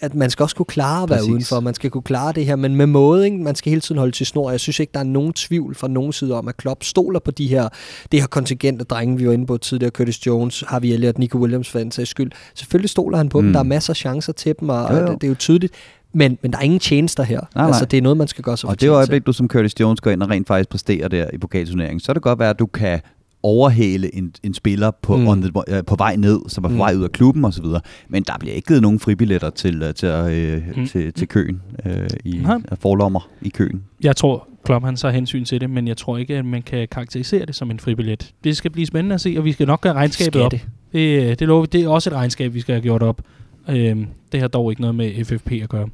at man skal også kunne klare at være Præcis. udenfor, man skal kunne klare det her, men med måde, ikke? man skal hele tiden holde til snor. Jeg synes ikke, der er nogen tvivl fra nogen side om, at Klopp stoler på de her, det her kontingent af drenge, vi var inde på tidligere, Curtis Jones, Harvey Elliott, Nico Williams for den sags skyld. Selvfølgelig stoler han på mm. Dem, der er masser af chancer til dem, og Jo, jo. Det, det er jo tydeligt. Men, men der er ingen tjenester her. nej. Altså, det er noget, man skal gøre sig Og det øjeblik, du som Curtis Jones går ind og rent faktisk præsterer der i pokalturneringen, så er det godt være, at du kan overhale en, en spiller på, Mm. on the, øh, på vej ned, som er på Mm. vej ud af klubben osv. Men der bliver ikke givet nogen fribilletter til, øh, til, øh, Mm. til, til køen, øh, i øh, forlommer i køen. Jeg tror, Klopp han tager hensyn til det, men jeg tror ikke, at man kan karakterisere det som en fribillet. Det skal blive spændende at se, og vi skal nok gøre regnskabet Skal op. det. Det, øh, det, lover, vi. det er også et regnskab, vi skal have gjort op. Øhm, det har dog ikke noget med FFP at gøre.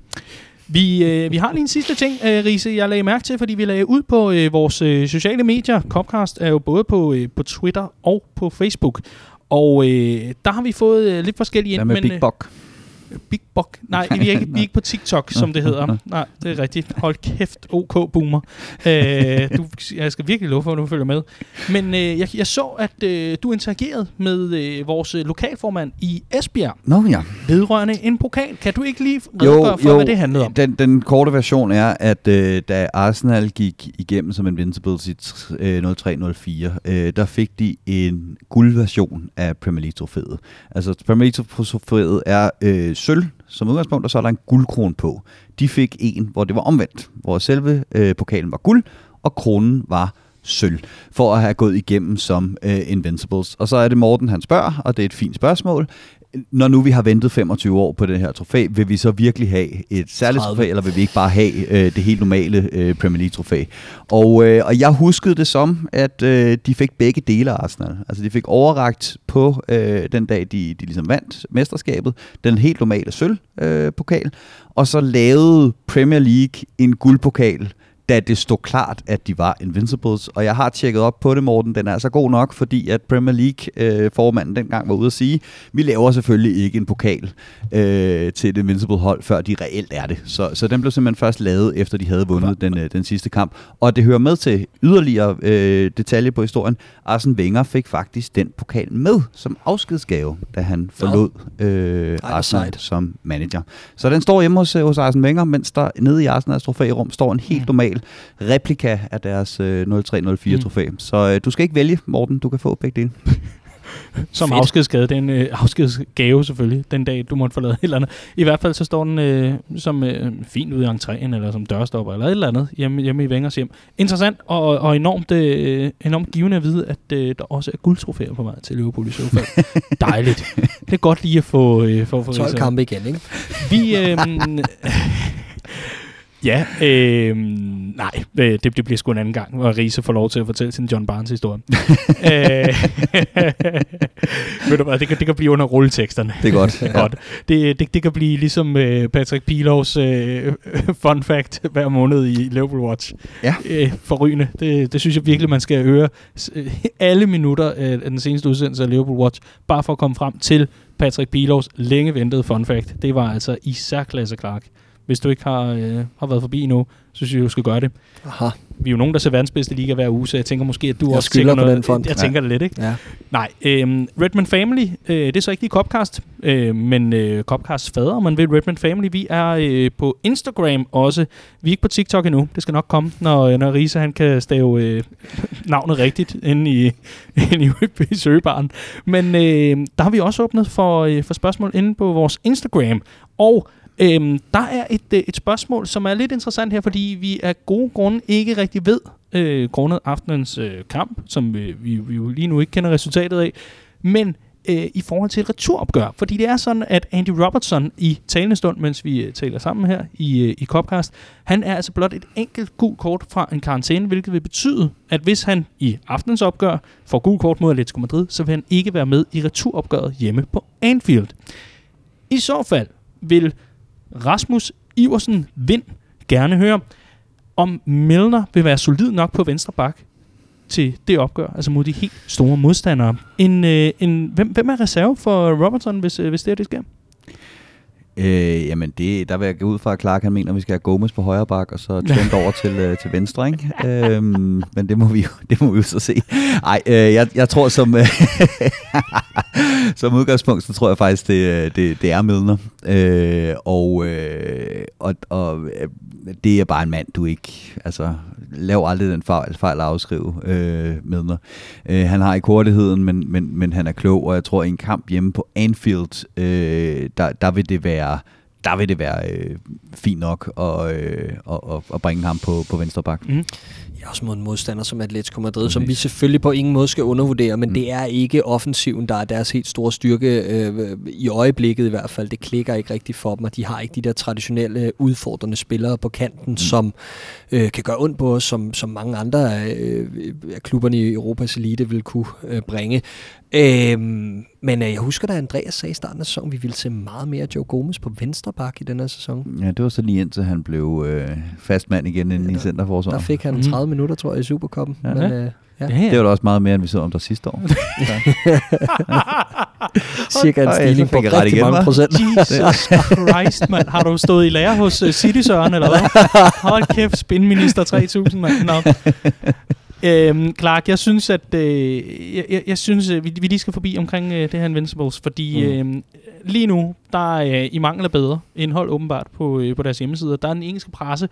Vi, øh, vi har lige en sidste ting, øh, Riese, jeg lagde mærke til, fordi vi lagde ud på øh, vores øh, sociale medier. Copcast er jo både på, øh, på Twitter og på Facebook. Og øh, der har vi fået øh, lidt forskellige Hvad med men, Big øh, Buck? Big Buck. Nej, vi er ikke, vi er ikke på TikTok, som det hedder. Nej, det er rigtigt. Hold kæft, OK Boomer. Øh, du, jeg skal virkelig love for, at du følger med. Men øh, jeg, jeg så, at øh, du interagerede med øh, vores øh, lokalformand i Esbjerg Nå ja. vedrørende en pokal. Kan du ikke lige redegøre for, hvad det handlede om? Den, den korte version er, at øh, da Arsenal gik igennem som Invincibles i øh, 03-04, øh, der fik de en guldversion af Premier League-trofæet. Altså Premier League-trofæet er øh, sølv som udgangspunkt, og så er der en guldkron på. De fik en, hvor det var omvendt, hvor selve øh, pokalen var guld, og kronen var sølv, for at have gået igennem som øh, Invincibles. Og så er det Morten, han spørger, og det er et fint spørgsmål. Når nu vi har ventet 25 år på det her trofæ, vil vi så virkelig have et særligt 30. trofæ, eller vil vi ikke bare have øh, det helt normale øh, Premier League trofæ? Og, øh, og jeg huskede det som, at øh, de fik begge dele af Arsenal. Altså de fik overragt på øh, den dag, de, de ligesom vandt mesterskabet, den helt normale sølvpokal, øh, pokal, og så lavede Premier League en guldpokal da det stod klart, at de var Invincibles. Og jeg har tjekket op på det, Morten. Den er altså god nok, fordi at Premier League-formanden øh, dengang var ude at sige, vi laver selvfølgelig ikke en pokal øh, til et Invincible-hold, før de reelt er det. Så, så den blev simpelthen først lavet, efter de havde vundet den, øh, den sidste kamp. Og det hører med til yderligere øh, detalje på historien. Arsene Wenger fik faktisk den pokal med som afskedsgave, da han forlod øh, Arsenal som manager. Så den står hjemme hos, hos Arsene Wenger, mens der nede i Arsenals trofærum står en helt mm. Replika af deres øh, 0304 mm. trofæ. Så øh, du skal ikke vælge, Morten. Du kan få begge dele. som afskedsgave. Det er en øh, afskedsgave selvfølgelig, den dag du måtte forlade et eller andet. I hvert fald så står den øh, som øh, fint ude i entréen, eller som dørstopper, eller et eller andet hjemme, hjemme i Vengers hjem. Interessant og, og enormt, øh, enormt givende at vide, at øh, der også er guldtrofæer på vej til Liverpool i så fald. Dejligt. Det er godt lige at få... Øh, få, få 12 kampe igen, ikke? Vi... Øh, Ja, øh, nej, øh, det, det bliver sgu en anden gang, hvor Riese får lov til at fortælle sin John Barnes historie. øh, ved du hvad, det kan, det kan blive under rulleteksterne. Det er godt. ja. godt. Det, det, det kan blive ligesom øh, Patrick Pilovs øh, fun fact hver måned i Liverpool Watch. Ja. Øh, forrygende. Det, det synes jeg virkelig, man skal høre alle minutter af den seneste udsendelse af Liverpool Watch, bare for at komme frem til Patrick Pilovs længe ventede fun fact. Det var altså i særklasse Clark. Hvis du ikke har, øh, har været forbi endnu, så synes jeg, du skal gøre det. Aha. Vi er jo nogen, der ser verdens bedste liga hver uge, så jeg tænker måske, at du jeg også tænker på noget. Den fond. Jeg tænker ja. det lidt, ikke? Ja. Nej, øh, Redman Family, øh, det er så ikke lige Copcast, øh, men øh, Copcasts fader, om man vil, Redman Family, vi er øh, på Instagram også. Vi er ikke på TikTok endnu, det skal nok komme, når, når Risa han kan stave øh, navnet rigtigt inde i, inde i, i søgebaren. Men øh, der har vi også åbnet for, øh, for spørgsmål inde på vores Instagram, og Øhm, der er et, øh, et spørgsmål, som er lidt interessant her, fordi vi af gode grunde ikke rigtig ved, øh, grundet aftenens øh, kamp, som øh, vi, vi jo lige nu ikke kender resultatet af, men øh, i forhold til et returopgør. Fordi det er sådan, at Andy Robertson i talende stund, mens vi øh, taler sammen her i, øh, i Copcast, han er altså blot et enkelt gul kort fra en karantæne, hvilket vil betyde, at hvis han i aftenens opgør får gul kort mod Atletico Madrid, så vil han ikke være med i returopgøret hjemme på Anfield. I så fald vil Rasmus Iversen Vind gerne høre, om Milner vil være solid nok på venstre bak til det opgør, altså mod de helt store modstandere. En, øh, en, hvem, hvem er reserve for Robertson, hvis, øh, hvis det er, det sker? Øh, jamen, det, der vil jeg gå ud fra, at Clark han mener, at vi skal have Gomes på højre bak, og så Trent over til, øh, til venstre, ikke? øhm, men det må, vi jo, det må vi jo så se. Ej, øh, jeg, jeg tror som, øh, som udgangspunkt, så tror jeg faktisk, det, øh, det, det er Milner. Øh, og, øh, og, og øh, det er bare en mand, du ikke... Altså, lav aldrig den fejl, altså, fejl at afskrive øh, Milner. Øh, han har ikke hurtigheden, men, men, men han er klog, og jeg tror, i en kamp hjemme på Anfield, øh, der, der vil det være der vil det være øh, fint nok at, øh, at, at bringe ham på, på venstre bak. Mm. Ja, også mod en modstander som Atletico Madrid, mm. som vi selvfølgelig på ingen måde skal undervurdere, men mm. det er ikke offensiven, der er deres helt store styrke, øh, i øjeblikket i hvert fald. Det klikker ikke rigtigt for dem, og de har ikke de der traditionelle udfordrende spillere på kanten, mm. som øh, kan gøre ondt på os, som, som mange andre af, øh, af klubberne i Europas elite vil kunne øh, bringe. Øhm, men øh, jeg husker, da Andreas sagde i starten af sæsonen, vi ville se meget mere Joe Gomez på venstre bak i den her sæson. Ja, det var så lige indtil han blev øh, fastmand igen inden ja, i centerforsvaret. Der fik han 30 mm. minutter, tror jeg, i Supercupen. Ja, men, øh, ja. Ja, ja. Det var da også meget mere, end vi så om der sidste år. Cirka en stigning på rigtig igen, mange procent. Jesus Christ, mand. Har du stået i lære hos uh, City Søren, eller hvad? Hold kæft, spinminister 3000, mand. Nå. Øhm, Clark, jeg synes, at øh, jeg, jeg, jeg synes, at vi, vi lige skal forbi omkring øh, det her Invincibles, fordi mm. øh, lige nu, der er øh, i mangel af bedre indhold åbenbart på, øh, på deres hjemmeside. Der er den engelske presse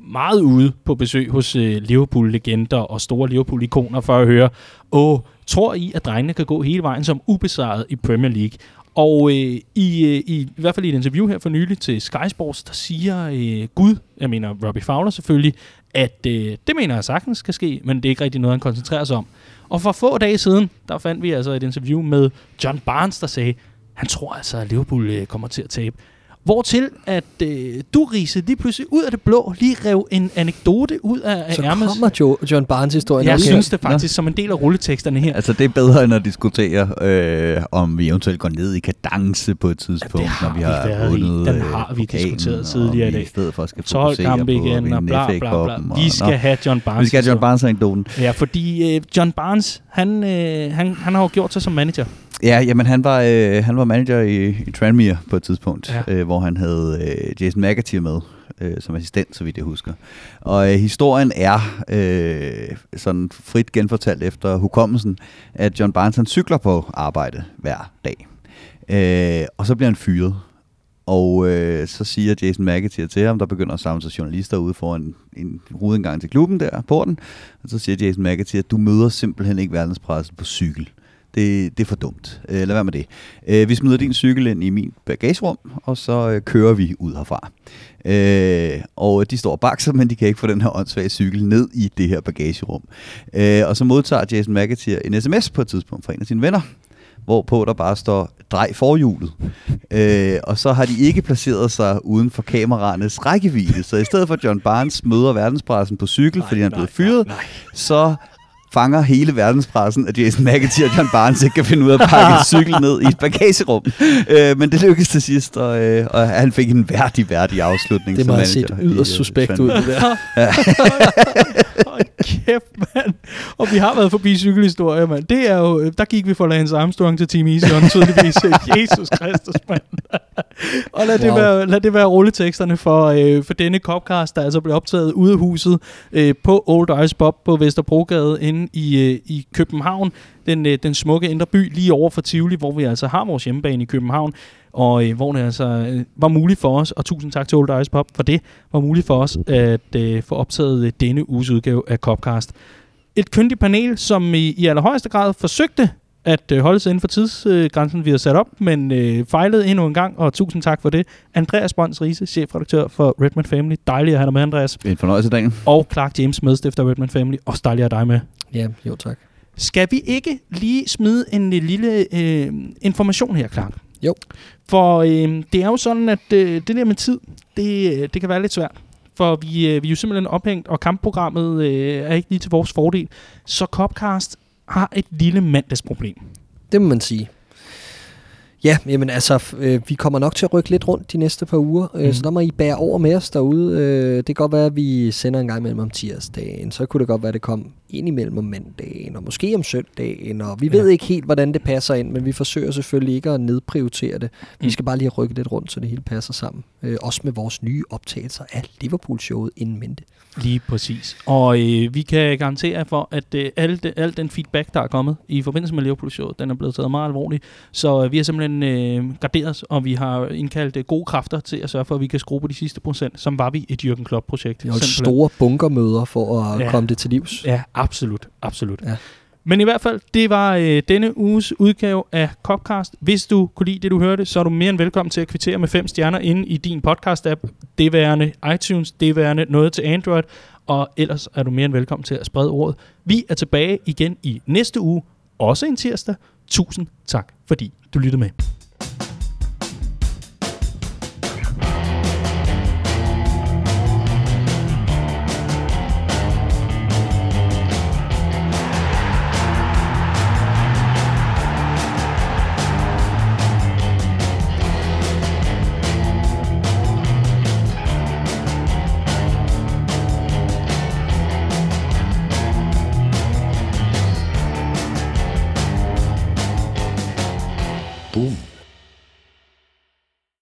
meget ude på besøg hos øh, Liverpool-legender og store Liverpool-ikoner for at høre, åh, tror I, at drengene kan gå hele vejen som ubesejret i Premier League? Og øh, i, øh, i, i hvert fald i et interview her for nylig til Sky Sports, der siger øh, Gud, jeg mener Robbie Fowler selvfølgelig, at øh, det mener jeg sagtens skal ske, men det er ikke rigtig noget, han koncentrerer sig om. Og for få dage siden, der fandt vi altså et interview med John Barnes, der sagde, han tror altså, at Liverpool øh, kommer til at tabe. Hvortil at øh, du, Riese, lige pludselig ud af det blå lige rev en anekdote ud af, Så ærmet. kommer jo, John Barnes historien. Jeg også. synes det faktisk som en del af rulleteksterne her. Altså, det er bedre end at diskutere, øh, om vi eventuelt går ned i kadence på et tidspunkt, har når vi vi har været i. vundet Den øh, har vi diskuteret og tidligere i vi dag. i stedet for skal 12 fokusere kampe igen, og bla, bla, bla. og- Vi skal Nå, have John Barnes. vi skal have John historie. Barnes-anekdoten. Ja, fordi øh, John Barnes, han, øh, han, han har jo gjort sig som manager. Ja, jamen han var, øh, han var manager i, i Tranmere på et tidspunkt, Ja. øh, hvor han havde øh, Jason McAteer med øh, som assistent, så vidt jeg husker. Og øh, historien er øh, sådan frit genfortalt efter hukommelsen, at John Barnes han cykler på arbejde hver dag. Øh, og så bliver han fyret. Og øh, så siger Jason McAteer til ham, der begynder at samle sig journalister ude foran en rudindgang til klubben der, porten. Og så siger Jason McAteer, du møder simpelthen ikke verdenspressen på cykel. Det, det er for dumt. Øh, lad være med det. Øh, vi smider din cykel ind i min bagagerum, og så øh, kører vi ud herfra. Øh, og de står og bakser, men de kan ikke få den her åndssvage cykel ned i det her bagagerum. Øh, og så modtager Jason McAteer en sms på et tidspunkt fra en af sine venner, hvorpå der bare står, drej forhjulet. Øh, og så har de ikke placeret sig uden for kameraernes rækkevidde. Så i stedet for John Barnes møder verdenspressen på cykel, nej, fordi han er blevet fyret, nej. så fanger hele verdenspressen, at Jason McAteer og John Barnes ikke kan finde ud af at pakke en cykel ned i et bagagerum. Øh, men det lykkedes til sidst, og, øh, og han fik en værdig, værdig afslutning. Det må have set yderst øh, suspekt ud, det der. Hold kæft, mand. Og vi har været forbi cykelhistorier, mand. Det er jo, der gik vi fra Lance Armstrong til Team Easy on, tydeligvis. Jesus Kristus, mand. Og lad, wow. det være, lad det være rulleteksterne for, øh, for denne Copcast, der altså blev optaget ude af huset øh, på Old Ice Bob på Vesterbrogade inde i, øh, i København. Den, øh, den smukke indre by lige over for Tivoli, hvor vi altså har vores hjemmebane i København. Og øh, hvor det altså øh, var muligt for os, og tusind tak til Old Ice Pop for det, var muligt for os at øh, få optaget øh, denne uges udgave af Copcast. Et kyndigt panel, som i, i allerhøjeste grad forsøgte at øh, holde sig inden for tidsgrænsen, vi har sat op, men øh, fejlede endnu en gang, og tusind tak for det. Andreas Brøns Riese, chefredaktør for Redman Family. Dejligt at have dig med, Andreas. En fornøjelse, Daniel. Og Clark James, medstifter af Redman Family. Også dejligt at have dig med. Ja, jo tak. Skal vi ikke lige smide en øh, lille øh, information her, Clark? Jo. For øh, det er jo sådan, at øh, det der med tid, det, øh, det kan være lidt svært. For vi, øh, vi er jo simpelthen ophængt, og kampprogrammet øh, er ikke lige til vores fordel. Så Copcast har et lille mandagsproblem. Det må man sige. Ja, jamen altså, øh, vi kommer nok til at rykke lidt rundt de næste par uger, øh, Mhm. så der må I bære over med os derude. Øh, det kan godt være, at vi sender en gang imellem om tirsdagen, så kunne det godt være, at det kom ind imellem om mandagen, og måske om søndagen, og vi Ja. ved ikke helt, hvordan det passer ind, men vi forsøger selvfølgelig ikke at nedprioritere det. Vi Mm. skal bare lige rykke lidt rundt, så det hele passer sammen. Øh, også med vores nye optagelser af Liverpool-showet inden mente. Lige præcis. Og øh, vi kan garantere for, at øh, al, de, al den feedback, der er kommet i forbindelse med Liverpool-showet, den er blevet taget meget alvorligt. Så øh, vi har simpelthen øh, garderet os, og vi har indkaldt øh, gode kræfter til at sørge for, at vi kan skrue på de sidste procent, som var vi et Jürgen Klopp-projekt. Holdt Simpelthen. store bunkermøder for at ja. komme det til livs. Ja, absolut. absolut. Ja. Men i hvert fald, det var øh, denne uges udgave af Copcast. Hvis du kunne lide det, du hørte, så er du mere end velkommen til at kvittere med fem stjerner inde i din podcast-app. Det værende iTunes, det værende noget til Android, og ellers er du mere end velkommen til at sprede ordet. Vi er tilbage igen i næste uge, også en tirsdag. Tusind tak, fordi du lyttede med.